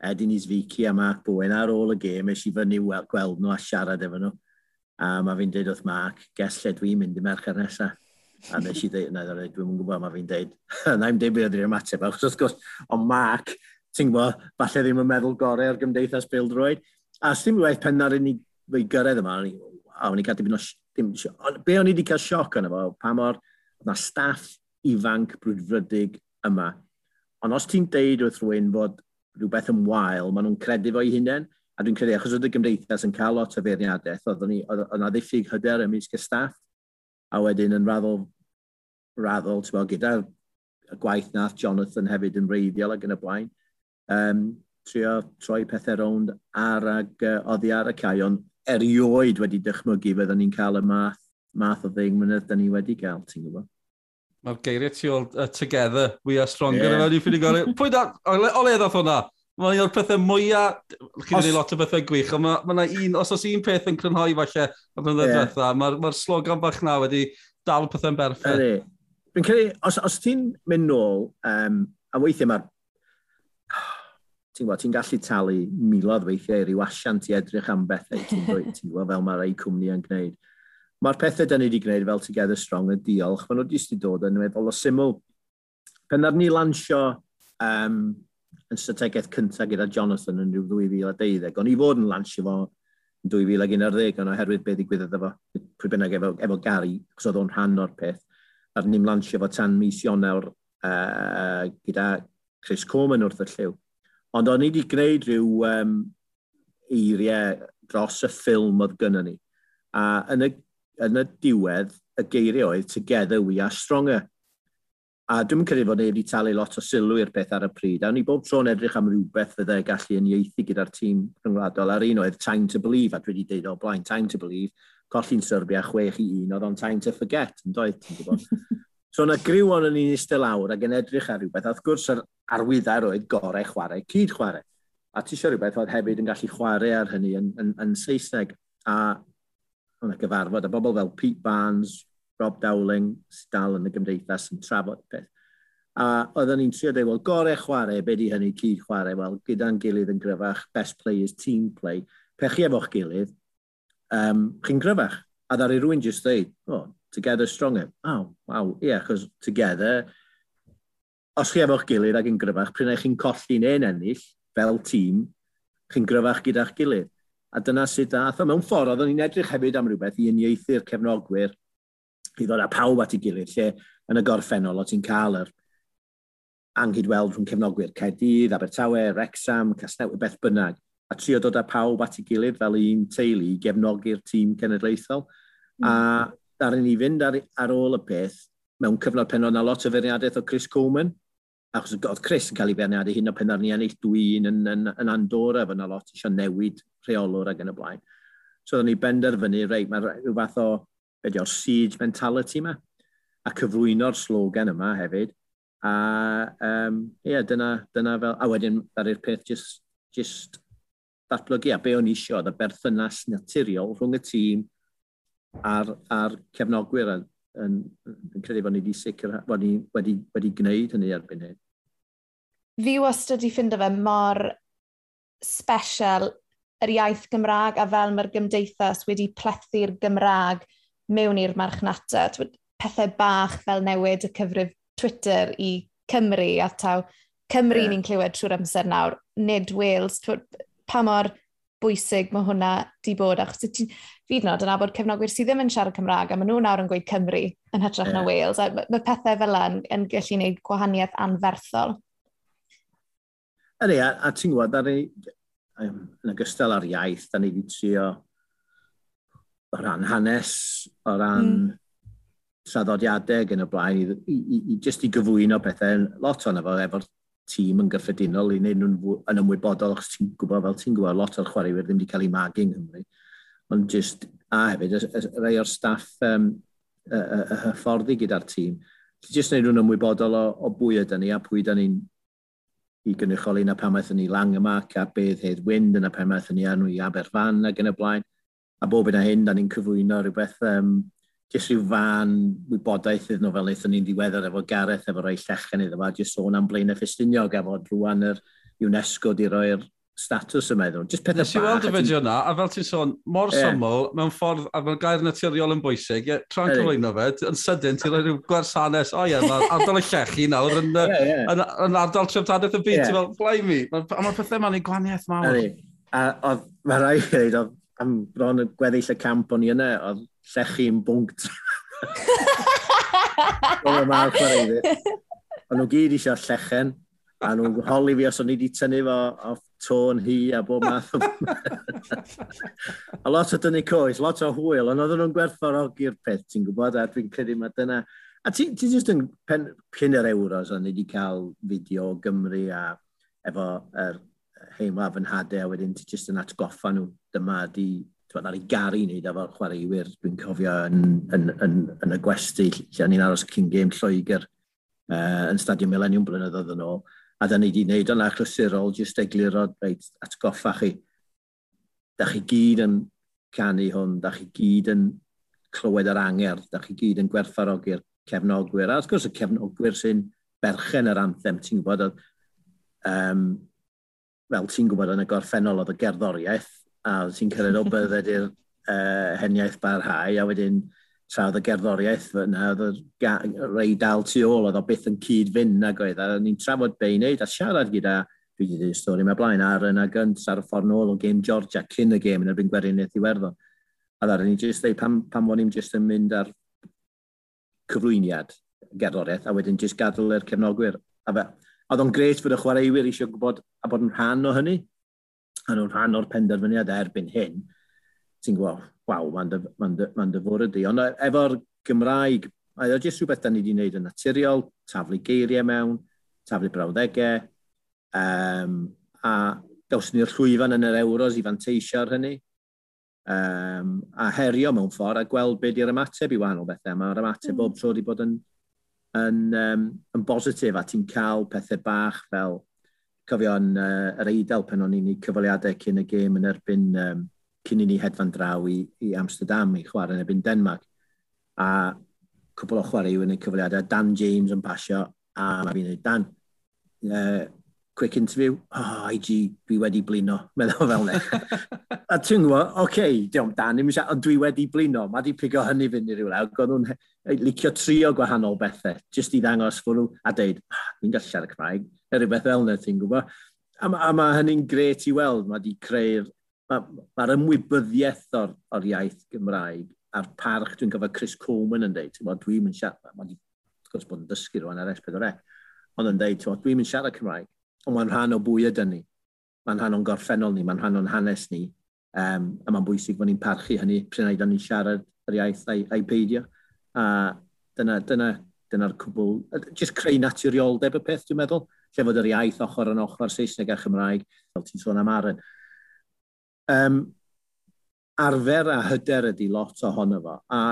Edin Isfici a Mark Bowen ar ôl y gêm eisiau fyny gweld nhw a siarad efo nhw. A mae fi'n dweud wrth Mark, ges lle dwi'n mynd i mercher nesaf. A nes i dweud, na, dwi'n gwybod mae fi'n dweud. na i'n dweud beth ydw'r ymateb, achos wrth gwrs, ond Mark, ti'n gwybod, falle ddim yn meddwl gorau ar gymdeithas bildroed. A sy'n waith penna'r unig fi gyrraedd yma, a o'n i cael dipyn o... Dim, be o'n i wedi cael sioc yna fo, pa mor na staff ifanc brwdfrydig yma. Ond os ti'n deud wrth rhywun fod rhywbeth yn wael, maen nhw'n credu fo'i hunain, a dwi'n credu achos oedd y gymdeithas yn cael lot o feirniadaeth, oedd yna ddiffyg hyder ymysg y staff, a wedyn yn raddol, raddol bo, gyda y gwaith nath Jonathan hefyd yn reiddiol ac yn y blaen, um, trio troi pethau rownd ar ag uh, oddi ar y cae, ond erioed wedi dychmygu fyddwn ni'n cael y math, math o ddeng mynydd da ni wedi cael, ti'n gwybod? Mae'r geiriau tu ôl uh, together, we are stronger. Yeah. Ni'n ffili gorau, pwy da, o le ddoth hwnna? Mae'n un o'r pethau mwyaf, chi'n gwneud lot o bethau gwych, ond mae yna un, os oes un peth yn crynhoi falle y blynyddoedd yeah. diwetha, mae'r ma slogan bach na wedi dal pethau'n berffaith. Dwi'n credu, os, os ti'n mynd nôl, um, a weithiau mae'r ti'n gwybod, ti'n gallu talu milodd weithiau i ryw asiant i edrych am bethau ti'n gwybod, ti'n gwybod fel mae'r ei cwmni yn gwneud. Mae'r pethau da ni wedi gwneud fel Together Strong yn diolch, maen nhw wedi dod yn meddwl o syml. Pen ar ni lansio um, yn strategaeth cyntaf gyda Jonathan yn rhyw 2012, o'n i fod yn lansio fo yn 2011, ond oherwydd beth ddigwyddodd efo, pwy bynnag efo, efo Gary, cos oedd o'n rhan o'r peth, a'r ni'n lansio fo tan mis Ionawr uh, gyda Chris Coleman wrth y lliw. Ond o'n i wedi gwneud rhyw um, eiriau dros y ffilm oedd gynnon ni. A yn y, yn y diwedd, y geiriau oedd Together We Are Stronger. A dwi'n credu fod ni wedi talu lot o sylw i'r peth ar y pryd. A ni bob tro'n edrych am rhywbeth fydde gallu yn uniaethu gyda'r tîm rhyngwladol. Ar un oedd Time to Believe, a dwi wedi deud o blaen Time to Believe, colli'n Serbia 6 i 1, oedd o'n Time to Forget, yn doedd, ti'n gwybod. So yna griw ond yn eistedd lawr ac yn edrych ar rhywbeth, a wrth gwrs yr arwyddar oedd gorau chwarae, cyd chwarae. A ti eisiau rhywbeth oedd hefyd yn gallu chwarae ar hynny yn, yn, yn Saesneg. A yna gyfarfod, a bobl fel Pete Barnes, Rob Dowling, dal yn y gymdeithas yn trafod peth. A oedden ni'n trio dweud, wel, gorau chwarae, be di hynny cyd chwarae? Wel, gyda'n gilydd yn gryfach, best players, team play. Pechi efo'ch gilydd, um, chi'n gryfach. A ddari rhywun just dweud, o, oh, together stronger. Oh, wow, ie, yeah, achos together, os chi efo'ch gilydd ac yn gryfach, pryn eich chi'n colli neu'n ennill, fel tîm, chi'n gryfach gyda'ch gilydd. A dyna sut dath. Mewn ffordd, oeddwn ni'n edrych hefyd am rhywbeth i uniaethu'r cefnogwyr i ddod â pawb at ei gilydd, lle yn y gorffennol o ti'n cael yr anghydweld rhwng cefnogwyr Cedydd, Abertawe, Rexham, Casnew, beth bynnag, a trio dod â pawb at ei gilydd fel un teulu i gefnogi'r tîm cenedlaethol. Mm. A ddaru ni fynd ar, ar ôl y peth mewn cyfnod pen oedd lot o feirniadaeth o Chris Coleman, achos oedd Chris yn cael ei feirniadu hyn o pen ar ni ennill dwi'n yn, yn, yn, Andorra, fyna lot eisiau newid rheolwr ag yn y blaen. So oedden ni benderfynu, reit, mae rhyw fath o, beth o'r siege mentality yma, a cyflwyno'r slogan yma hefyd. A um, yeah, dyna, dyna fel, a wedyn ddari'r peth just, just datblygu, a be o'n isio, oedd y berthynas naturiol rhwng y tîm a'r, ar cefnogwyr yn, yn, yn credu bod ni wedi sicr, bod ni wedi, wedi gwneud hynny erbyn hyn. Fi wastad i ffindo fe mor special yr iaith Gymraeg a fel mae'r gymdeithas wedi plethu'r Gymraeg mewn i'r marchnata. Pethau bach fel newid y cyfrif Twitter i Cymru a taw Cymru yeah. ni'n clywed trwy'r amser nawr, nid Wales. Pa mor bwysig mae hwnna di bod, achos ti'n fyd nod yn abod cefnogwyr sydd ddim yn siarad Cymraeg, a maen nhw nawr yn gweud Cymru yn hytrach yeah. na Wales. A mae pethau fel yn, yn gallu gwneud gwahaniaeth anferthol. Ydy, a, a ti'n gwybod, ar ei, yn ogystal ar iaith, da ni wedi trio o ran hanes, o ran mm. traddodiadau gen y blaen, i, i, i, i, just i gyflwyno pethau, lot o'n efo, efo'r tîm yn gyffredinol i wneud nhw'n yn ymwybodol achos ti'n gwybod fel ti'n gwybod lot o'r chwaraewyr ddim wedi cael ei magu yng Nghymru. Ond just a hefyd rhai o'r staff um, y, y, y hyfforddi gyda'r tîm. Ti'n just wneud nhw'n ymwybodol o, o bwy ydyn ni a pwy ydyn ni'n i gynrychioli. Na pan maethon ni lang yma, a beth hedd wind yna pan maethon ni anw i Aberfan ac yn y blaen. A bob yna hyn da ni'n cyflwyno rhywbeth um, jyst rhyw fan wybodaeth iddyn nhw fel wnaethon ni'n diweddar efo Gareth efo rhai llechen iddo fo, jyst sôn am blaen y Ffestiniog efo rwan yr UNESCO di roi'r status yma iddyn nhw. Jyst pethau bach. Nes i weld y fideo yna, a fel ti'n sôn, mor yeah. syml, mewn ffordd, a fel gair naturiol yn bwysig, ie, tra'n cyflwyno fe, yn sydyn, ti'n rhoi rhyw gwersanes, o ie, mae'r ardal y llechi nawr yn, yeah, yeah. yn, yn ardal trefdadaeth y byd, yeah. ti'n fel, blai mi. A mae'r pethau ma'n ei gwaniaeth mawr. A oedd, mae rai i ddweud, am bron y gweddill y camp o'n i yna, oedd llechu'n bwnct. Oedd yma o'r chwaraewyr. Ond nhw gyd eisiau llechen, a nhw'n holi fi os o'n i wedi tynnu fo off tôn hi a bob math o... a lot o dynnu coes, lot o hwyl, ond oedden nhw'n gwerthfawrogi'r peth, ti'n gwybod, a dwi'n credu mae dyna... A ti'n ti jyst yn pen, cyn yr euros, o'n i wedi cael fideo o Gymru a efo er, heimlaf yn hadau, a wedyn ti jyst yn atgoffa nhw, dyma di Dwi'n ar ei gari wneud efo'r chwaraewyr, dwi'n cofio yn, yn, yn, yn y gwesti lle ni'n aros cyn gêm Lloegr uh, yn Stadiwm Millennium blynyddoedd yn ôl, a da ni wedi gwneud yn achlysurol, jyst egluro, reit, atgoffa chi. Da chi gyd yn canu hwn, da chi gyd yn clywed yr anger, da chi gyd yn gwerthfarogi'r cefnogwyr. A wrth gwrs y cefnogwyr sy'n berchen yr anthem, ti'n gwybod, um, fel ti'n gwybod yn y gorffennol oedd y gerddoriaeth, a ti'n cyrraedd o bydded i'r uh, heniaeth barhau, a wedyn tra oedd y gerddoriaeth fyna, oedd y rei dal tu ôl, oedd o byth yn cyd fynd ag oedd, a ni'n trafod be i wneud a siarad gyda, dwi wedi dweud stori yma blaen, ar yna gynt ar y ffordd nôl o game Georgia cyn y game yn erbyn Gweriniaeth Iwerddon. A ddar, ni'n just dweud pam, pam o'n i'n just yn mynd ar cyflwyniad gerddoriaeth, a wedyn just gadael i'r cefnogwyr. A fe, oedd o'n gret fod y chwaraewyr eisiau gwybod a bod yn rhan o hynny, yn o'n rhan o'r penderfyniad erbyn hyn, ti'n gwybod, waw, mae'n dy, ma ma dy fwrdd. Ond efo'r Gymraeg, mae o jyst rhywbeth da ni wedi gwneud yn naturiol, taflu geiriau mewn, taflu brawddegau, um, a gawson ni'r llwyfan yn yr euros i fanteisio ar hynny, um, a herio mewn ffordd a gweld beth yw'r ymateb i wahanol bethau. Mae'r ymateb mm. bob tro wedi bod yn, yn, um, yn bositif a ti'n cael pethau bach fel cofio yn uh, yr eidl pen o'n i'n cyfaliadau cyn y gêm yn erbyn um, cyn i ni hedfan draw i, i Amsterdam i chwarae yn erbyn Denmark. A cwbl o chwarae yw yn y cyfaliadau, Dan James yn pasio a mae fi'n dweud, Dan, uh, quick interview, oh, IG, dwi wedi blino, meddwl fel ne. a ti'n gwybod, oce, okay, diolch Dan, ddim eisiau, ond dwi wedi blino, mae di pigo hynny fynd i rywle, ac nhw'n licio trio gwahanol bethau, jyst i ddangos fwrw a dweud, ah, mi'n gallu siarad Cymraeg, neu rhywbeth fel yna, ti'n gwybod? A, a mae hynny'n gret i weld, mae wedi creu'r, mae'r ma ymwybyddiaeth o'r, or iaith Gymraeg a'r parch dwi'n gyfer Chris Coleman yn dweud, ti'n dwi'n mynd siarad, mae wedi, wrth gwrs, bod yn dysgu rwan ar S4C, e, ond yn dweud, dwi'n mynd siarad Cymraeg, ond mae'n rhan o bwy ydyn ni, mae'n rhan o'n gorffennol ni, mae'n rhan o'n hanes ni, um, a mae'n bwysig bod ni'n parchu hynny, pryn aeddon ni'n siarad yr iaith a'i, ai peidio. A dyna, dyna, dyna'r cwbl, jyst creu naturioldeb y peth, dwi'n meddwl, lle fod yr iaith ochr yn ochr Saesneg a Chymraeg, fel ti'n sôn am Aren. Um, arfer a hyder ydy lot ohono fo. A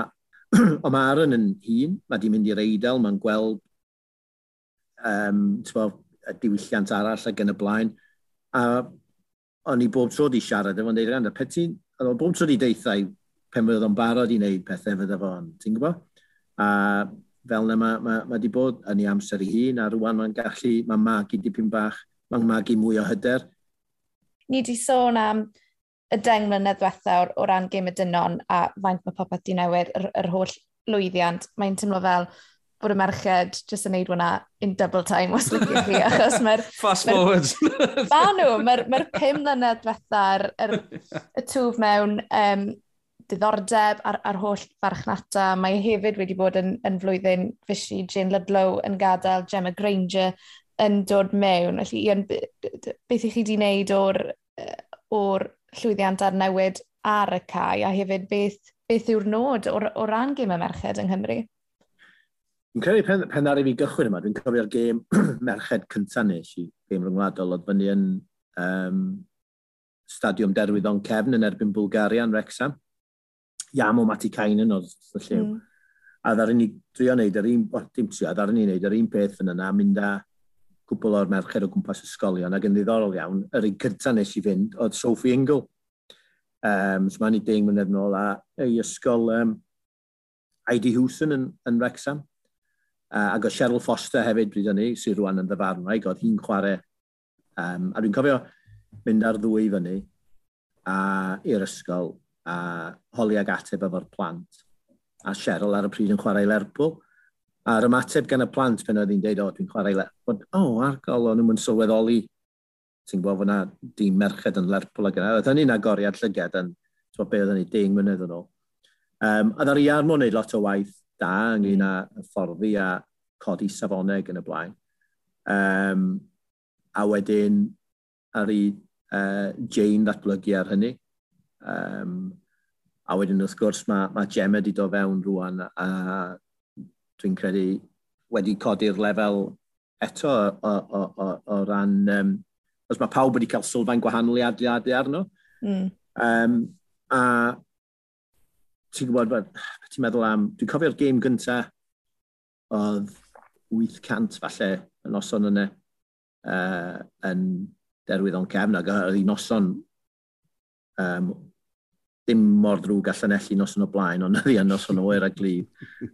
o mae Aaron yn hun, mae di mynd i'r eidl, mae'n gweld um, tyfo, y diwylliant arall ac yn y blaen. A o'n i bob tro di siarad efo'n dweud, Randa, peth ti'n... o'n Bob tro di deitha i pen fydd o'n barod i wneud pethau fydda fo, ti'n gwybod? A fel yna mae, ma, ma di bod yn ei amser ei hun, a rwan mae'n gallu, mae magu dipyn bach, mae'n magu mwy o hyder. Ni di sôn am y deng mlynedd diwetha o, o ran gym y dynon a faint mae popeth di newid yr, yr holl lwyddiant. Mae'n teimlo fel bod y merched jyst yn neud hwnna in double time os lygu chi, achos mae'r... Fast forward. Ba nhw, mae'r ma pum mlynedd diwetha'r er, y twf mewn um, diddordeb ar, ar holl farchnata. Mae hefyd wedi bod yn, yn flwyddyn fysi Jane Ludlow yn gadael Gemma Granger yn dod mewn. Felly, Ian, beth i chi wedi wneud o'r, or llwyddiant ar newid ar y cae a hefyd beth, beth yw'r nod o, o ran gym y merched yng Nghymru? Dwi'n credu pen, pen ar i fi gychwyn yma, dwi'n cofio'r gêm merched cyntaf nes i, gêm ryngwladol, oedd fyny yn um, stadiwm derwyddon cefn yn erbyn Bulgarian, Wrexham. Iam o Mati Cainen oedd y lliw. Mm. A ddaren ni drio wneud yr un, o, dim trio, ddaren ni wneud yr un peth yn yna, mynd â cwbl o'r merched o gwmpas ysgolion, ac yn ddiddorol iawn, yr un cyntaf nes i fynd oedd Sophie Ingle. Um, so mae'n i deng mlynedd nôl, a ei ysgol um, I.D. Hewson yn, yn Wrexham. Uh, ac o Cheryl Foster hefyd bryd hynny, sy'n rwan yn ddyfarnwraig, oedd hi'n chwarae. Um, a dwi'n cofio mynd ar ddwy fyny a i'r ysgol a holi ag ateb efo'r plant. A Cheryl ar y pryd yn chwarae Lerpwl. A'r ymateb gan y plant pen oedd hi'n deud, o, dwi'n chwarae Lerpwl. O, oh, argol, o'n nhw'n sylweddoli. Ti'n gwybod fyna dim merched yn Lerpwl ag yna. Oedd hynny'n agoriad llyged yn, ti'n be oedd hynny, deng mynydd yn ôl. Um, a ddari ar mwyn lot o waith da ynglyn â fforddi a codi safoneg yn y blaen. Um, a wedyn, ar i uh, Jane ddatblygu ar hynny. Um, a wedyn wrth gwrs mae, mae Gemma wedi do fewn rwan a dwi'n credu wedi codi'r lefel eto o, o, o, o ran... Um, os mae pawb wedi cael sylfaen gwahanol i adeiladau arno. Mm. Um, a ti'n gwybod, ti'n meddwl am... Dwi'n cofio'r gêm gyntaf oedd 800 falle y noson yna uh, yn derwydd o'n cefn ac oedd hi noson um, dim mor drwg gall anellu noson o blaen, ond oedd i'n noson oer a glib.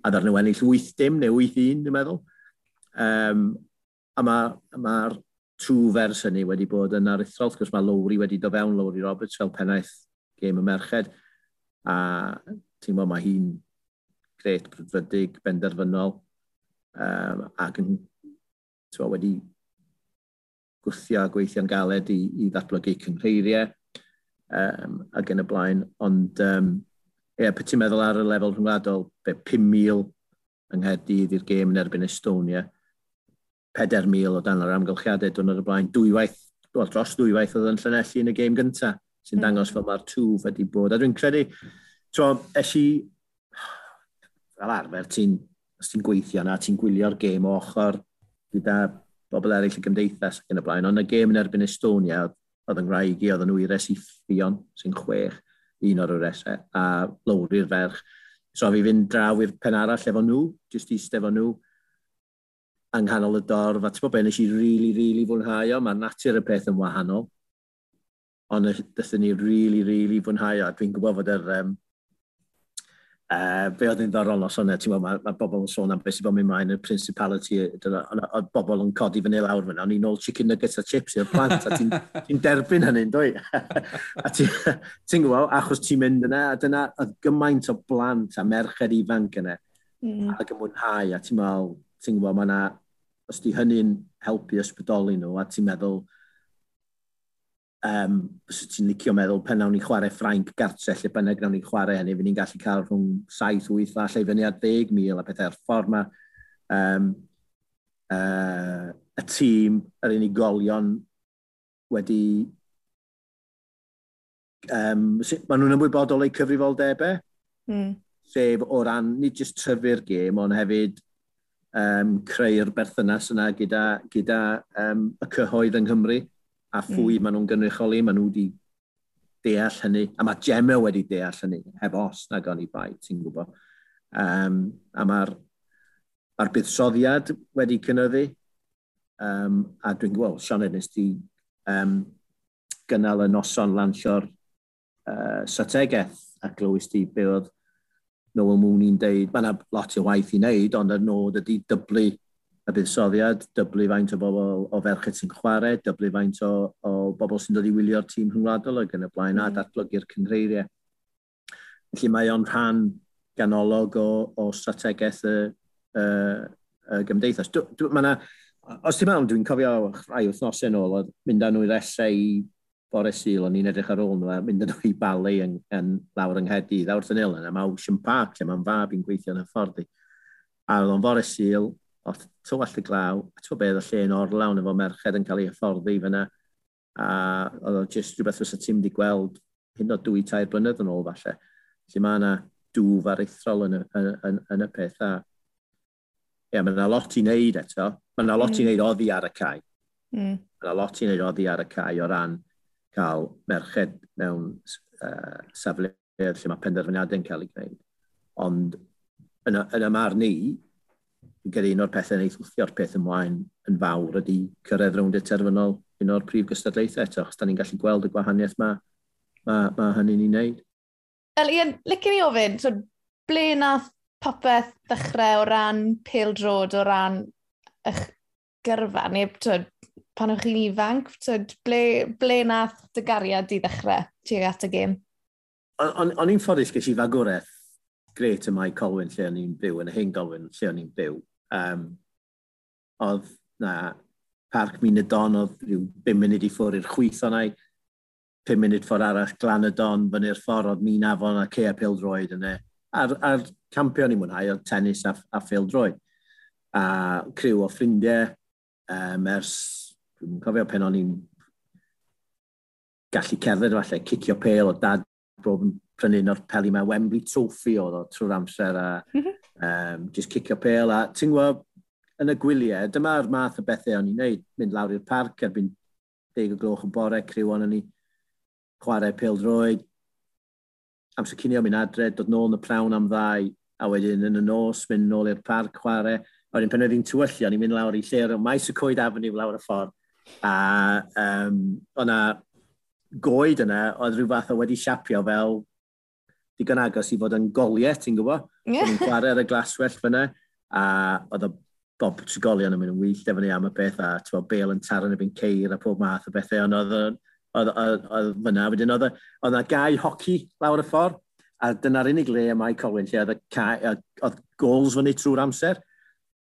A ddar nhw ennill 8 dim neu 8 un, dwi'n meddwl. Um, a mae'r ma trw fers hynny wedi bod yn aruthrol, wrth gwrs mae Lowry wedi do fewn Lowry Roberts fel pennaeth gêm y merched. A ti'n meddwl mae hi'n gret brydfydig, benderfynol, um, ac yn bo, wedi gwthio a gweithio'n galed i, i ddatblygu cynghreiriau um, ac yn y blaen. Ond um, ie, yeah, pwy ti'n meddwl ar y lefel rhyngwladol, 5,000 yng Nghaerdydd i'r gêm yn erbyn Estonia, 4,000 o dan yr amgylchiadau dwi'n ar y blaen, dwywaith, well, dros dwywaith oedd yn llanelli yn y gêm gyntaf, sy'n mm. dangos fel mae'r twf wedi bod. A dwi'n credu, tro, es i, fel arfer, ti'n ti gweithio yna, ti'n gwylio'r gêm o ochr gyda bobl eraill y gymdeithas ac yn y blaen, ond y gêm yn erbyn Estonia, oedd yn graig i, oedd nhw i resi ffion sy'n chwech, un o'r resau, e, a lowri'r ferch. So fi fynd draw i'r pen arall efo nhw, jyst i stefo nhw, yng nghanol y dorf, a ti'n bod be nes i rili, really, rili really fwynhau o, mae natur y peth yn wahanol, ond dydyn ni rili, really, rili really fwynhau o, a dwi'n gwybod fod yr, um, Uh, be oedd yn ddorol os hwnna, ti'n mae ma bobl yn sôn am beth sy'n bod mynd mlaen y principality, oedd bobl yn codi fyny lawr fyna, o'n i'n ôl chicken nuggets a chips i'r plant, a ti'n ti derbyn hynny'n dwi. a ti'n ti gwybod, achos ti'n mynd yna, a dyna oedd gymaint o blant a merched ifanc yna, mm. ac yn mwynhau, a ti'n meddwl, ti'n gwybod, mae yna, os di hynny'n helpu ysbrydoli nhw, a ti'n meddwl, um, so ti'n licio meddwl, pen nawn ni chwarae Ffrainc gartre, lle bynnag nawn ni chwarae hynny, fydd ni'n gallu cael rhwng 7-8 a lle fyny ar 10,000 a pethau'r ffordd yma. Um, uh, y tîm, yr unigolion wedi... Um, maen nhw'n ymwybodol eu cyfrifoldebau, mm. sef o ran nid jyst tryfu'r gêm, ond hefyd um, creu'r berthynas yna gyda, gyda um, y cyhoedd yng Nghymru a mm. phwy mm. maen nhw'n gynrycholi, maen nhw wedi deall hynny, a mae Gemma wedi deall hynny, heb os na gan i bai, ti'n gwybod. Um, a mae'r ma buddsoddiad wedi cynnyddu, um, a dwi'n gweld, Sean Ednes di um, gynnal y noson lansio'r uh, strategaeth, a glywys di be oedd Noel Mooney'n deud, mae yna lot o waith i wneud, ond y nod ydy dyblu y buddsoddiad, dyblu faint o bobl o ferched sy'n chwarae, dyblu faint o, o bobl sy'n dod i wylio'r tîm rhwngwladol ac yn y blaen mm. a mm-hmm. datblygu'r cyngreiriau. Felly mae o'n rhan ganolog o, o strategaeth y, y, y gymdeithas. Dw, dw, na, os ti'n meddwl, dwi'n cofio rhai wythnosau yn ôl, mynd â nhw i'r esau i bore syl, o'n i'n edrych ar ôl nhw, a mynd â nhw i balu yn, yn lawr yng Nghedi, lawr yn il yna, mae Ocean Park, lle mae'n fab i'n gweithio yn y ffordd i. A oedd o'n fore syl, Oth tywallt y glaw, a tyw'n beth y lle yn orlawn efo merched yn cael ei hyfforddi fyna. A oedd o'n just rhywbeth fysa ti'n mynd i gweld hyn o dwy tair blynedd yn ôl falle. Felly mae yna dŵf aruthrol yn y, yn, yn, yn y peth. A, ie, mae yna lot i wneud eto. Mae yna lot mm. i wneud oddi ar y cae. Mm. Mae yna lot i wneud oddi ar y cae o ran cael merched mewn uh, safleoedd lle mae penderfyniadau yn cael ei gwneud. Ond yn y, yn y marn ni, gyda un o'r pethau wneud wthio'r peth ymlaen yn fawr ydy cyrraedd rownd y terfynol un o'r prif gystadlaethau eto, achos da ni'n gallu gweld y gwahaniaeth mae ma, ma hynny'n ei wneud. Wel, Ian, licen i ofyn, so, ble nath popeth ddechrau o ran pêl drod, o ran eich gyrfa, neu twyd, pan o'ch chi'n ifanc, twyd, ble, ble nath dy gariad i ddechrau tuag at y gêm? O'n i'n ffodus ges i fagwraeth gret yma i Colwyn lle o'n i'n byw, yn y hyn Colwyn lle o'n i'n byw. Um, oedd na parc Min y Don oedd rhyw 5 munud i ffwrdd i'r chwyth o'nau, 5 munud ffordd arall glan y Don fyny'r ffordd oedd Min Afon a Cea Pildroed yna. E, a'r, ar campion i mwynhau oedd tennis a, a Pildroed. A criw o ffrindiau um, ers, dwi'n cofio pen o'n i'n gallu cerdded falle, cicio pel o dad bob yn prynu un o'r peli mae Wembley Trophy oedd o trwy'r amser a mm -hmm. um, just cicio pel a ti'n gwybod yn y gwyliau dyma'r math o bethau o'n i'n neud mynd lawr i'r parc erbyn deg o gloch yn bore criw o'n ni chwarae pel droed amser cynio mynd adre dod nôl yn y prawn am ddau a wedyn yn y nos mynd nôl i'r parc chwarae a wedyn pen oedd hi'n tywyllu o'n i'n mynd lawr i lle'r maes y coed avenue lawr y ffordd a um, o'na goed yna oedd rhyw fath o wedi siapio fel digon agos i fod yn goliau, ti'n gwybod? Yeah. Yn chwarae ar y glaswell fyna, a oedd y Bob Trigolion yn mynd yn wyllt efo ni am y beth, a ti'n bod Bale yn taro yn y byn ceir a pob math o bethau, ond oedd oedd fyna, wedyn oedd yna gau hoci lawr y ffordd, a dyna'r unig le y mae Colwyn lle oedd oedd gols fyny trwy'r amser.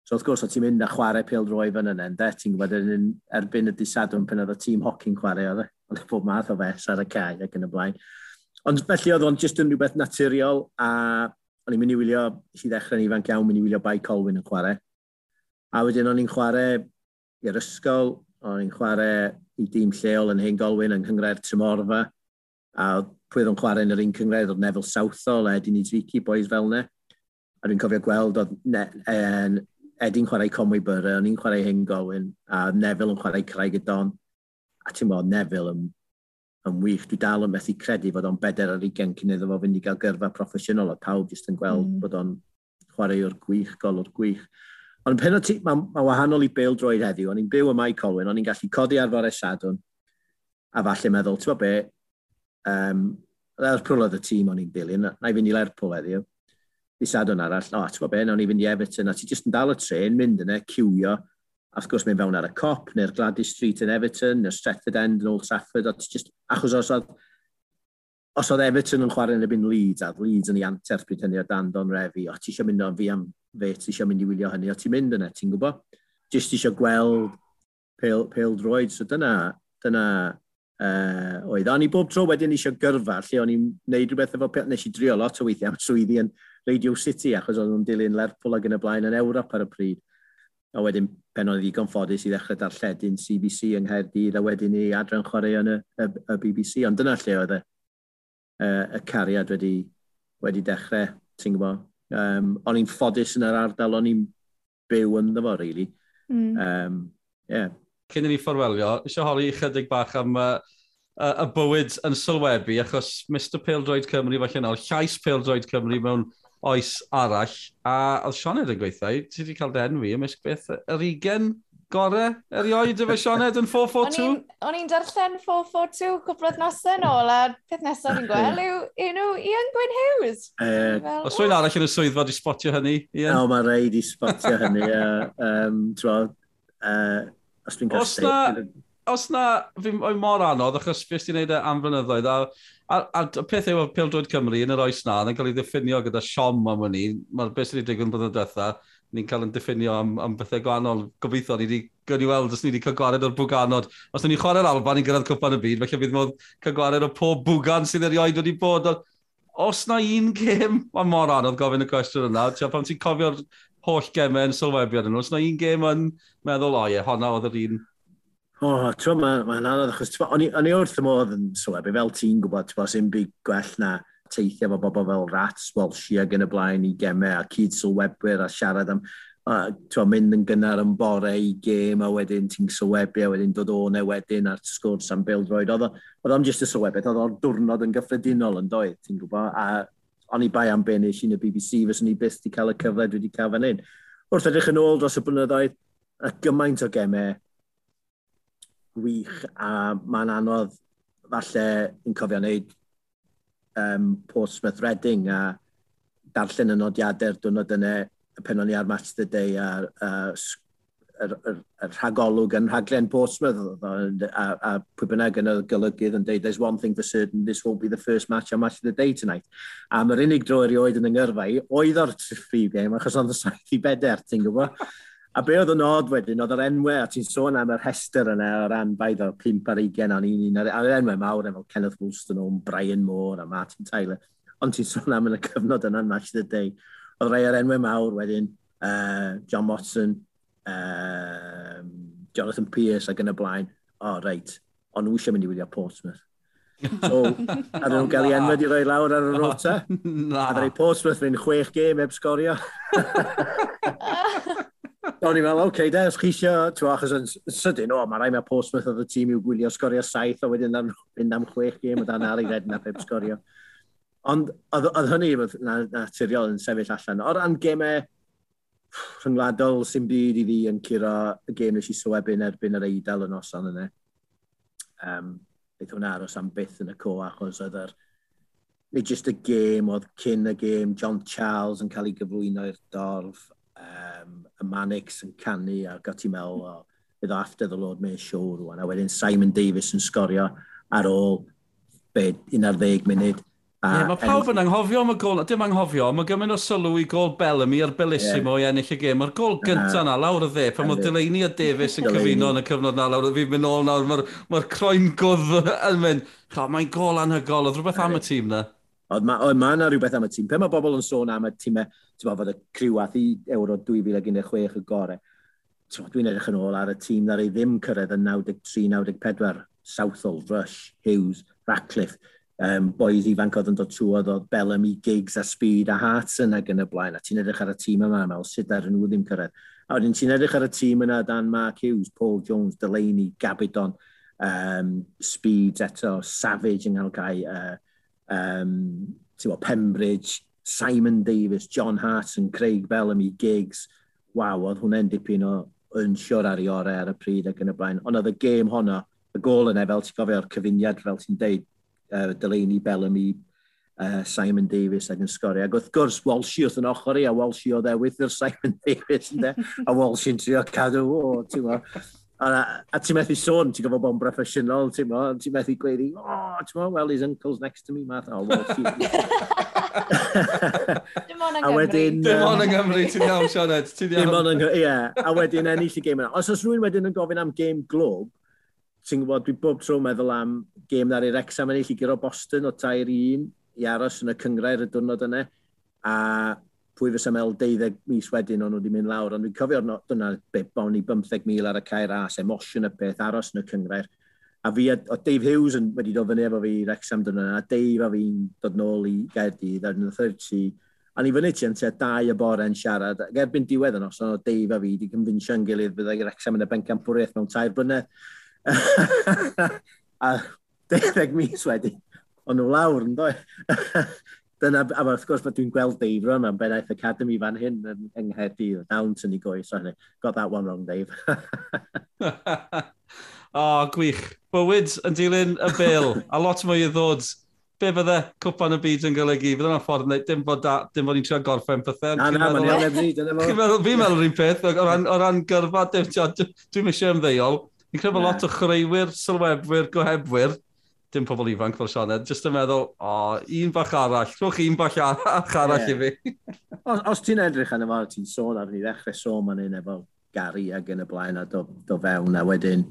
So wrth gwrs, oedd ti'n mynd a chwarae pil droi fan yna, de, ti'n gwybod yn erbyn y disadwn pen oedd y tîm hoci'n chwarae oedd e, oedd pob math o fes ar y cae ac yn y blaen. Ond felly oedd o'n just yn rhywbeth naturiol a o'n i'n mynd i wylio, i ddechrau'n ifanc iawn, mynd i wylio Bai Colwyn yn chwarae. A wedyn o'n i'n chwarae i'r ysgol, o'n i'n chwarae i dîm lleol yn Hen Golwyn yng Nghyngrair Trymorfa. A pwydd o'n chwarae yn yr un cyngrair oedd Neville Southall, Edin Idriki, boys fel ne. A dwi'n cofio gweld oedd ne, en, Edin chwarae Conwy Byrra, o'n i'n chwarae Hen Golwyn, a Neville yn chwarae Craig y Don. A ti'n bod, Neville yn yn wych. Dwi dal yn methu credu fod o'n bedair ar ugen cyn iddo fo fynd i gael gyrfa proffesiynol, a pawb jyst yn gweld mm. bod o'n chwarae o'r gwych, golwr gwych. Ond pen o ti, mae ma wahanol i bêl droed heddiw, o'n i'n byw yma i Colwyn, o'n i'n gallu codi ar fore sadwn, a falle meddwl, ti'n be, um, Lerpwl oedd y tîm o'n i'n dilyn, na i fynd i Lerpwl heddiw. Di sadwn arall, o, ti'n be, na o'n i'n fynd i Everton, a ti jyst yn dal y tren, mynd yna, cywio, wrth gwrs mynd fewn ar y cop, neu'r Gladys Street yn Everton, neu'r Stretford End yn Old Trafford, a just, achos os oedd, os oedd Everton yn chwarae yn y bin Leeds, a Leeds yn ei anterth bryd hynny o dan Don Refi, o ti eisiau mynd o'n fi am fe, ti eisiau mynd i wylio hynny, o ti'n mynd yna, ti'n gwybod? Just eisiau gweld pale, pale droid, so dyna, dyna uh, oedd. O'n i bob tro wedyn eisiau gyrfa, lle o'n i'n neud rhywbeth efo nes i drio lot o weithiau am swyddi yn Radio City, achos o'n nhw'n dilyn Lerpwl ac yn y blaen yn Ewrop ar y pryd a wedyn pen oedd ddigon ffodus i ddechrau darlledyn CBC yng Nghaerdydd a wedyn i adran chwarae yn y, y, y BBC, ond dyna lle oedd e. y, y cariad wedi, wedi dechrau, ti'n gwybod. Um, o'n i'n ffodus yn yr ardal, o'n i'n byw yn ddefo, really. Mm. Um, yeah. Cyn i ni fforwelio, eisiau holi chydig bach am uh, y bywyd yn sylwebu, achos Mr Pildroed Cymru, falle nawr, llais Pildroed Cymru mewn oes arall, a oedd Sioned yn gweithio, ti wedi cael dy enwi ymysg beth yr ugen gore erioed efo Sioned yn 442? O'n i'n darllen 442 cwplodd nosau yn ôl, a peth nesaf fi'n gweld yw, yw know, Ian Gwyn Hughes. Uh, fel, Os rwy'n arall yn y swyddfa di spotio hynny, Ian? No, mae rei di spotio hynny. Uh, um, tro, uh, os dwi'n cael... Os na, os na, fi mor anodd, achos fi ysdi wneud e am flynyddoedd, a, a, a, a peth yw, Pildroed Cymru yn yr oes na, yn cael ei ddiffinio gyda siom am hynny, mae'r beth sydd wedi digwydd yn bydd yn dweitha, ni'n cael yn diffinio am, am bethau gwahanol. Gobeithio, ni wedi gynnu weld os ni wedi cael gwared o'r bwganod. Os ni'n chwarae'r Alban, ni'n gyrraedd cwpan y byd, felly bydd modd cael gwared o pob bwgan sydd erioed wedi bod. Os na un gêm, mae mor anodd gofyn y cwestiwn yna. Tia, pam ti'n cofio'r holl gemau yn sylwebiad yn nhw, os na un gêm yn meddwl, o ie, honna oedd yr un O, oh, ti'n mae'n ma, ma anodd, achos o'n i wrth y modd yn sylwebu, fel ti'n gwybod, ti'n sy'n byd gwell na teithio efo bobl fel rats, welshi ag yn y blaen i gemau, a cyd sylwebwyr a siarad am, ti'n mynd yn gynnar yn bore i gêm, a wedyn ti'n sylwebu, a wedyn dod o'n e wedyn a'r sgwrs am bil droed. Oedd o'n jyst y sylwebu, oedd o'n diwrnod yn gyffredinol yn doedd, ti'n gwybod, a o'n i bai am be nes i'n y BBC, fyswn i byth wedi cael y cyfle dwi wedi cael fan hyn. Wrth edrych yn ôl dros y blynyddoedd, y gymaint o gemau gwych a mae'n anodd falle yn cofio wneud um, Portsmouth Reading a darllen y nodiadau'r diwrnod yna pen o'n i ar Match the Day a'r yr, yr, yr rhagolwg yn rhaglen Portsmouth a, a pwy bynnag yn y golygydd yn dweud there's one thing for certain, this won't be the first match on match of the day tonight. A mae'r unig dro erioed yn yngyrfa i, oedd o'r free game achos oedd y saith i beder, ti'n gwybod? A be oedd yn od wedyn, oedd yr enwau, a ti'n sôn am yr hester yna o ran baid o 5 ar 20 o'n un a'r enwau mawr efo Kenneth Wollstone, Brian Moore a Martin Tyler, ond ti'n sôn am yn y cyfnod yna'n match the day. Oedd rai o'r enwau mawr wedyn, uh, John Watson, um, Jonathan Pearce ac yn y blaen. O, oh, reit, ond nhw eisiau mynd i wylio Portsmouth. So, a nhw'n cael ei enwyd i roi lawr ar y rota. A ddau Portsmouth fynd chwech gêm eb sgorio. O'n i'n meddwl, oce, okay, de, os chi eisiau, ti'n achos yn sydyn, o, mae rai mae Portsmouth oedd y tîm i'w gwylio sgorio saith, a wedyn am, fynd am chwech gêm, oedd anna ar ei redyn a pep sgorio. Ond oedd hynny na, naturiol yn sefyll allan. O ran gemau rhyngwladol sy'n byd i fi yn curo y gêm nes i sywebyn erbyn yr eidl yn osan yna. Um, Beth hwnna aros am byth yn y co achos oedd yr... Nid jyst y gêm, oedd cyn y gêm John Charles yn cael ei gyflwyno i'r dorf um, y Mannix yn canu a ac ati meddwl o bydd after the Lord Mayor Show rwan. A wedyn Simon Davis yn sgorio ar ôl bed 11 munud. A, yeah, mae pawb yn anghofio am y gol, dim anghofio, mae gymaint o sylw i gol Bellamy ar Bellissimo yeah. i ennill y gêm. Mae'r gol gyntaf na lawr y dde, pan mae Delaney a Davis yn cyfuno yn y cyfnod na lawr, y fi'n mynd ôl nawr, mae'r ma croen gwdd yn mynd, mae'n gol anhygol, oedd rhywbeth am y tîm na. Oedd ma, oedd ma yna rhywbeth am y tîm. Pe mae bobl yn sôn am y tîmau, ti'n fod y criw ath i Euro 2016 y gore. Dwi'n edrych yn ôl ar y tîm ddari ddim cyrraedd yn 93-94. Southall, Rush, Hughes, Ratcliffe. Um, boys ifanc oedd yn dod trwy oedd Bellamy, Giggs a Speed a Hartson ac yn y blaen. A ti'n edrych ar y tîm yma, mewn sut ar nhw ddim cyrraedd. A wedyn ti'n edrych ar y tîm yna dan Mark Hughes, Paul Jones, Delaney, Gabidon, um, Speed eto, Savage yn yng Nghalgau, uh, um, bod, Pembridge, Simon Davis, John Harton, Craig Bellamy, Giggs. Waw, oedd hwnna'n dipyn o yn siwr ar ei orau ar y pryd ac yn y blaen. Ond oedd y gêm honno, y gol yna, fel ti'n gofio'r cyfuniad, fel ti'n deud, uh, Delaney, Bellamy, uh, Simon Davis ac yn sgori. Ac wrth gwrs, Walshi wrth yn ochr i, a Walshi o ddewydd i'r Simon Davis, ynddo? a Walshi'n trio cadw, o, ti'n gwybod. A, a ti'n methu sôn, ti'n gofod bod yn broffesiynol, ti'n mo, ti'n methu gweud, oh, ti'n mo, well, his uncle's next to me, math, oh, well, ti'n... Dim ond yng Nghymru. Dim ond yng Nghymru, ti'n iawn, Sean Ed. Dim ond yng Nghymru, ie. A wedyn ennill y gêm yna. Os oes rhywun wedyn yn gofyn am gêm glob, ti'n gwybod, dwi bob tro meddwl am gêm na'r i'r exam ennill i gyro Boston o tair un i aros yn y cyngrair y diwrnod yna. A pwy fysa mel 12 mis wedyn o'n nhw wedi mynd lawr, ond dwi'n cofio dyna beth bawn ni 15,000 ar y cair as, emosiwn y peth, aros yn y cyngrair. A fi, o Dave Hughes yn, wedi dod fyny efo fi Rexham dyna, a Dave a fi'n dod nôl i Gaerdydd ar yn y 30. A ni fyny ti yn tua dau y bore yn siarad. Ac erbyn diwedd yn os, o Dave a fi wedi cymfinsio yn gilydd byddai Rexham yn y bencampwriaeth mewn tair blynedd. a deuddeg mis wedyn, o'n nhw lawr yn doi. Dyna, a wrth gwrs, mae dwi'n gweld Dave rhan am Benaeth Academy fan hyn yn yng Nghaerdydd. Down i goi, goes, so got that one wrong, Dave. o, oh, gwych. Bywyd yn dilyn y bil, a lot mwy i ddod. Be fydde cwpan y byd yn golygu? Fydde yna ffordd wneud dim bod, da, dim bod ni'n trio gorffen pethau. Na, na, mae'n iawn ebri, dyna. Fi'n meddwl rhywun peth, o ran, o ran gyrfa, dwi'n eisiau ymddeol. Ni'n credu bod lot o chreuwyr, sylwebwyr, gohebwyr, dim pobl ifanc fel Sioned, jyst yn meddwl, o, oh, un bach arall, rhwch un bach arall, arall yeah. i fi. os os ti'n edrych yn y fawr, ti'n sôn ar ni ddechrau sôn ma'n un efo Gary ac yn y blaen a do, do fewn, a wedyn,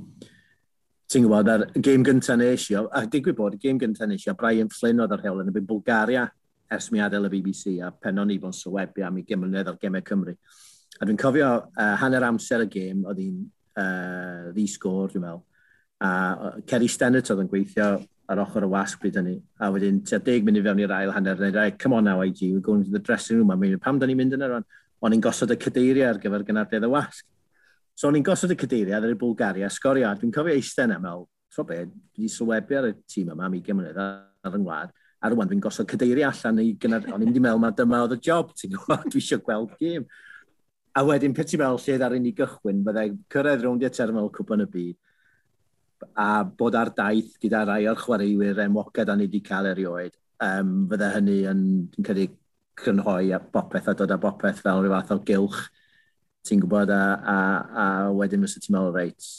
ti'n gwybod, ar y gêm gyntaf neisio, a digwydd bod y gêm gyntaf neisio, Brian Flynn oedd ar hewl yn y Bulgaria, ers mi adael y BBC, a pen o'n i fo'n sylwebu am i gymryd ar gemau Cymru. A dwi'n cofio uh, hanner amser y gêm, oedd hi'n uh, ddi-sgôr, dwi'n meddwl, A Kerry Stennett oedd yn gweithio ar ochr y wasg bryd hynny. A wedyn, tua deg munud fewn i'r ail hanner, neu rai, come on now, IG, we're going to the dressing room. A mynd, pam da ni'n mynd yna rhan? O'n i'n gosod y cadeiriau ar gyfer gynadledd y wasg. So o'n i'n gosod y cadeiriau ar y Bulgaria, sgorio. Dwi'n cofio eistedd yna, mel, tro be, dwi wedi sylwebu ar y tîm yma mi gymryd ar yng Ngwlad. A rwan dwi'n gosod cadeiriau allan, gynnar... o'n i'n mynd meddwl, mae dyma oedd y job, ti'n gwybod, dwi eisiau gweld gêm. A wedyn, pe ti'n meddwl lle ddar i ni gychwyn, byddai cyrraedd rownd i'r termal cwpan y byd, a bod ar daith gyda rai o'r chwaraewyr enwocad a ni wedi cael erioed. Um, fydde hynny yn, yn cynnig crynhoi a bopeth a dod â bopeth fel rhyw fath o gylch ti'n gwybod a, a, a wedyn fysa ti'n meddwl reit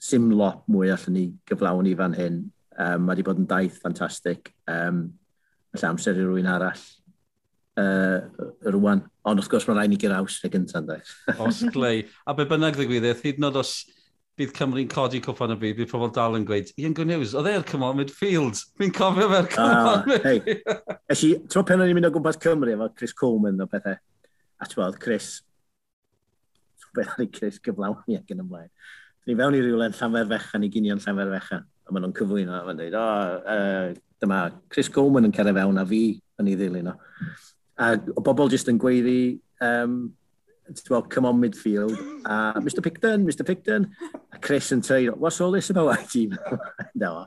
sim lot mwy allan ni gyflawn i fan hyn um, mae wedi bod yn daith ffantastig um, felly amser i rwy'n arall uh, rwan ond wrth gwrs mae rhaid ni gyr aws gyntaf Os glei a be bynnag ddigwyddiad hyd yn oed os bydd Cymru'n codi cwpan y byd, bydd pobl dal yn gweud, Ian Good oedd e'r Cymru midfield. Fi'n cofio fe'r ah, Cymru midfield. Hey. ti'n pen o'n i'n mynd o gwmpas Cymru efo Chris Coleman o pethau, a ti'n meddwl Chris, beth o'n i Chris gyflawni ac yn ymlaen. Ni fewn i rywle yn Llanfer Fechan, i ginion Llanfer Fechan, a maen nhw'n cyflwyno a maen dweud, o, oh, uh, dyma, Chris Coleman yn cerdded fewn a fi yn ei ddilyn o. A o bobl jyst yn gweiddi, um, well, come on midfield. Uh, Mr Picton, Mr Picton. Chris and Trey, what's all this about IG? no.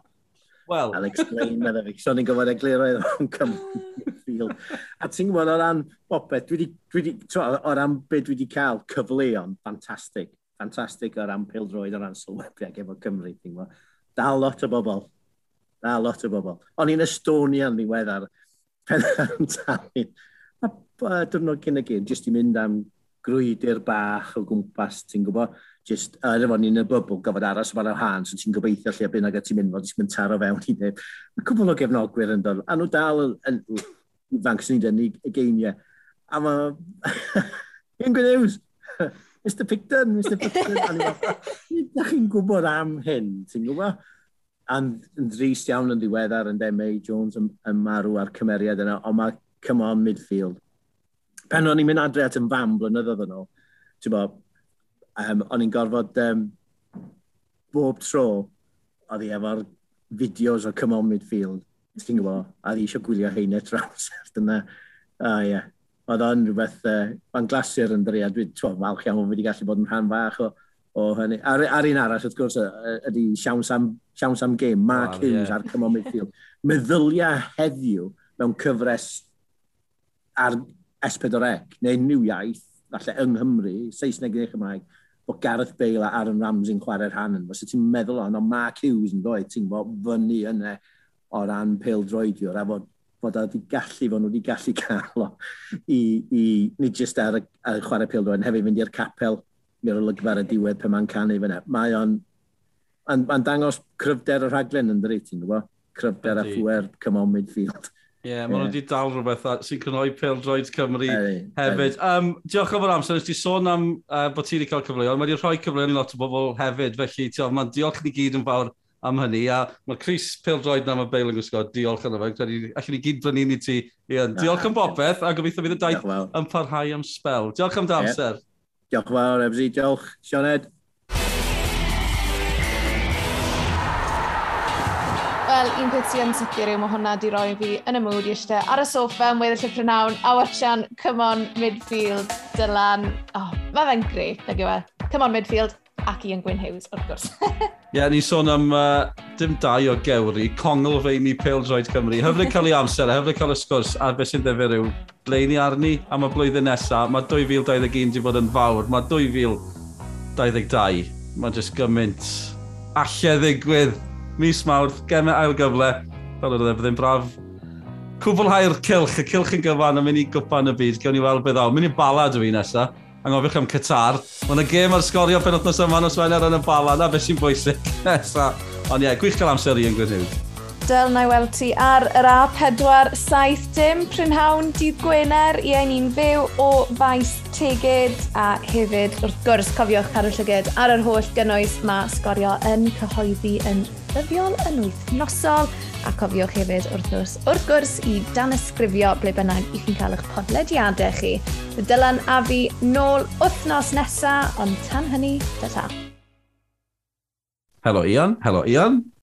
Well. I'll explain medda fi. So ni'n gofod eglur oedd o'n cymryd A ti'n gwybod o ran bopeth, dwi wedi, o ran beth dwi wedi cael cyfleon, ffantastig. Ffantastig o ran pildroed, o ran sylwebiau efo Cymru. Da lot o bobl. Da lot o bobl. O'n i'n Estonia yn ddiweddar. Penarn talyn. A dwrnod cyn y gym, jyst i mynd am grwydyr bach o gwmpas, ti'n gwybod? just er efo ni'n y bybl gofod aros fan o'r hans, so ti'n gobeithio lle byn ag ti'n mynd fod ti'n mynd taro fewn i neb. Mae cwbl o gefnogwyr yn dod, a nhw dal yn ifanc sy'n dynnu y geiniau. A mae... Un gwyd news! Mr Picton, Mr Picton. Da chi'n gwybod am hyn, ti'n gwybod? A'n drist iawn yn ddiweddar yn Deme Jones yn, yn marw ar cymeriad yna, ond mae come on midfield. Pen o'n i'n mynd adre at yn fam blynyddoedd yn ôl, ti'n bod, um, o'n i'n gorfod um, bob tro oedd hi efo'r fideos o come on midfield, ti'n gwybod, a ddi eisiau gwylio heine trawser dyna. A ah, ie, yeah. oedd o'n rhywbeth, uh, o'n glasur yn dri, a dwi'n falch iawn wedi gallu bod yn rhan fach o, o hynny. Ar, ar un arall, wrth gwrs, ydy siawns am, siawns am game, Mark wow, Hughes yeah. ar come on midfield. Meddyliau heddiw mewn cyfres ar S4C, neu new iaith, falle yng Nghymru, Saesneg neu Chymraeg, bod Gareth Bale a Aaron Ramsey'n chwarae'r rhan yn. Os ti'n meddwl on, ond Mark Hughes yn dweud, ti'n bod fyny yna e, o ran pel droediwr, a fod bod wedi gallu, fod nhw wedi gallu cael o, i, i nid jyst ar, ar chwarae pel droediwr, hefyd fynd i'r capel, mi'r olygfa ar y diwedd pe mae'n canu fyna. Mae o'n, mae'n dangos cryfder y rhaglen yn dweud, ti'n gwybod? Cryfder a phwer, come on midfield. Ie, yeah, maen nhw wedi dal rhywbeth sy'n cynnwys Pildroids Cymru hey, hefyd. Hey. Um, diolch am yr amser, nes ti sôn am uh, bod ti wedi cael cyfleoedd. Mae wedi rhoi cyfleoedd i lot o bobl hefyd, felly mae'n diolch ni gyd yn fawr am hynny. A mae'r Chris Pildroed na mae Beil yn gwisgo, diolch yn fe. Credu, allan ni gyd brynu ni ti. Ian, diolch am bopeth, a gobeithio fydd y daith yn parhau am spel. Diolch am dy amser. Yeah. Diolch yn fawr, Ebsi. Diolch, Sioned. un peth sy'n sicr yw mae hwnna di roi fi yn y mwyd i eisiau ar y soffa yn weddill y prynawn a watchan Come On Midfield Dylan. Oh, mae fe'n greu, nag yw e. Come On Midfield ac Ian Gwyn Hughes, wrth gwrs. Ie, yeah, ni sôn am uh, dim dau o gewri, congl feini Pildroed Cymru. Hyfryd cael ei amser, hyfryd cael y sgwrs, a beth sy'n ddefnydd yw bleini arni am y blwyddyn nesaf. Mae 2021 wedi bod yn fawr, mae 2022, mae'n just gymaint allai ddigwydd mis mawrth, gem ail gyfle, fel oedd e, fyddai'n braf cwblhau'r cilch, y cilch yn gyfan yn mynd i gwpan y byd, gewn ni weld beth awn, mynd i balad y fi nesaf, angofiwch am Qatar. Mae yna gêm ar sgorio pen othnos yma nos Wener yn y bala, na beth sy'n bwysig nesaf. Ond ie, yeah, gwych cael amser i yn gwneud. Dyl na i weld ti ar yr A4 7 dim prynhawn dydd Gwener i ein un fyw o faes tegyd a hefyd wrth gwrs cofiwch cadw llygyd ar yr holl gynnwys mae sgorio yn cyhoeddi yn ddyddiol yn wythnosol a cofiwch hefyd wrth gwrs, wrth gwrs i dan ysgrifio ble bynnag i chi'n cael eich podlediadau chi. Dylan a fi nôl wythnos nesaf, ond tan hynny, ta ta. Helo Ian, helo Ian.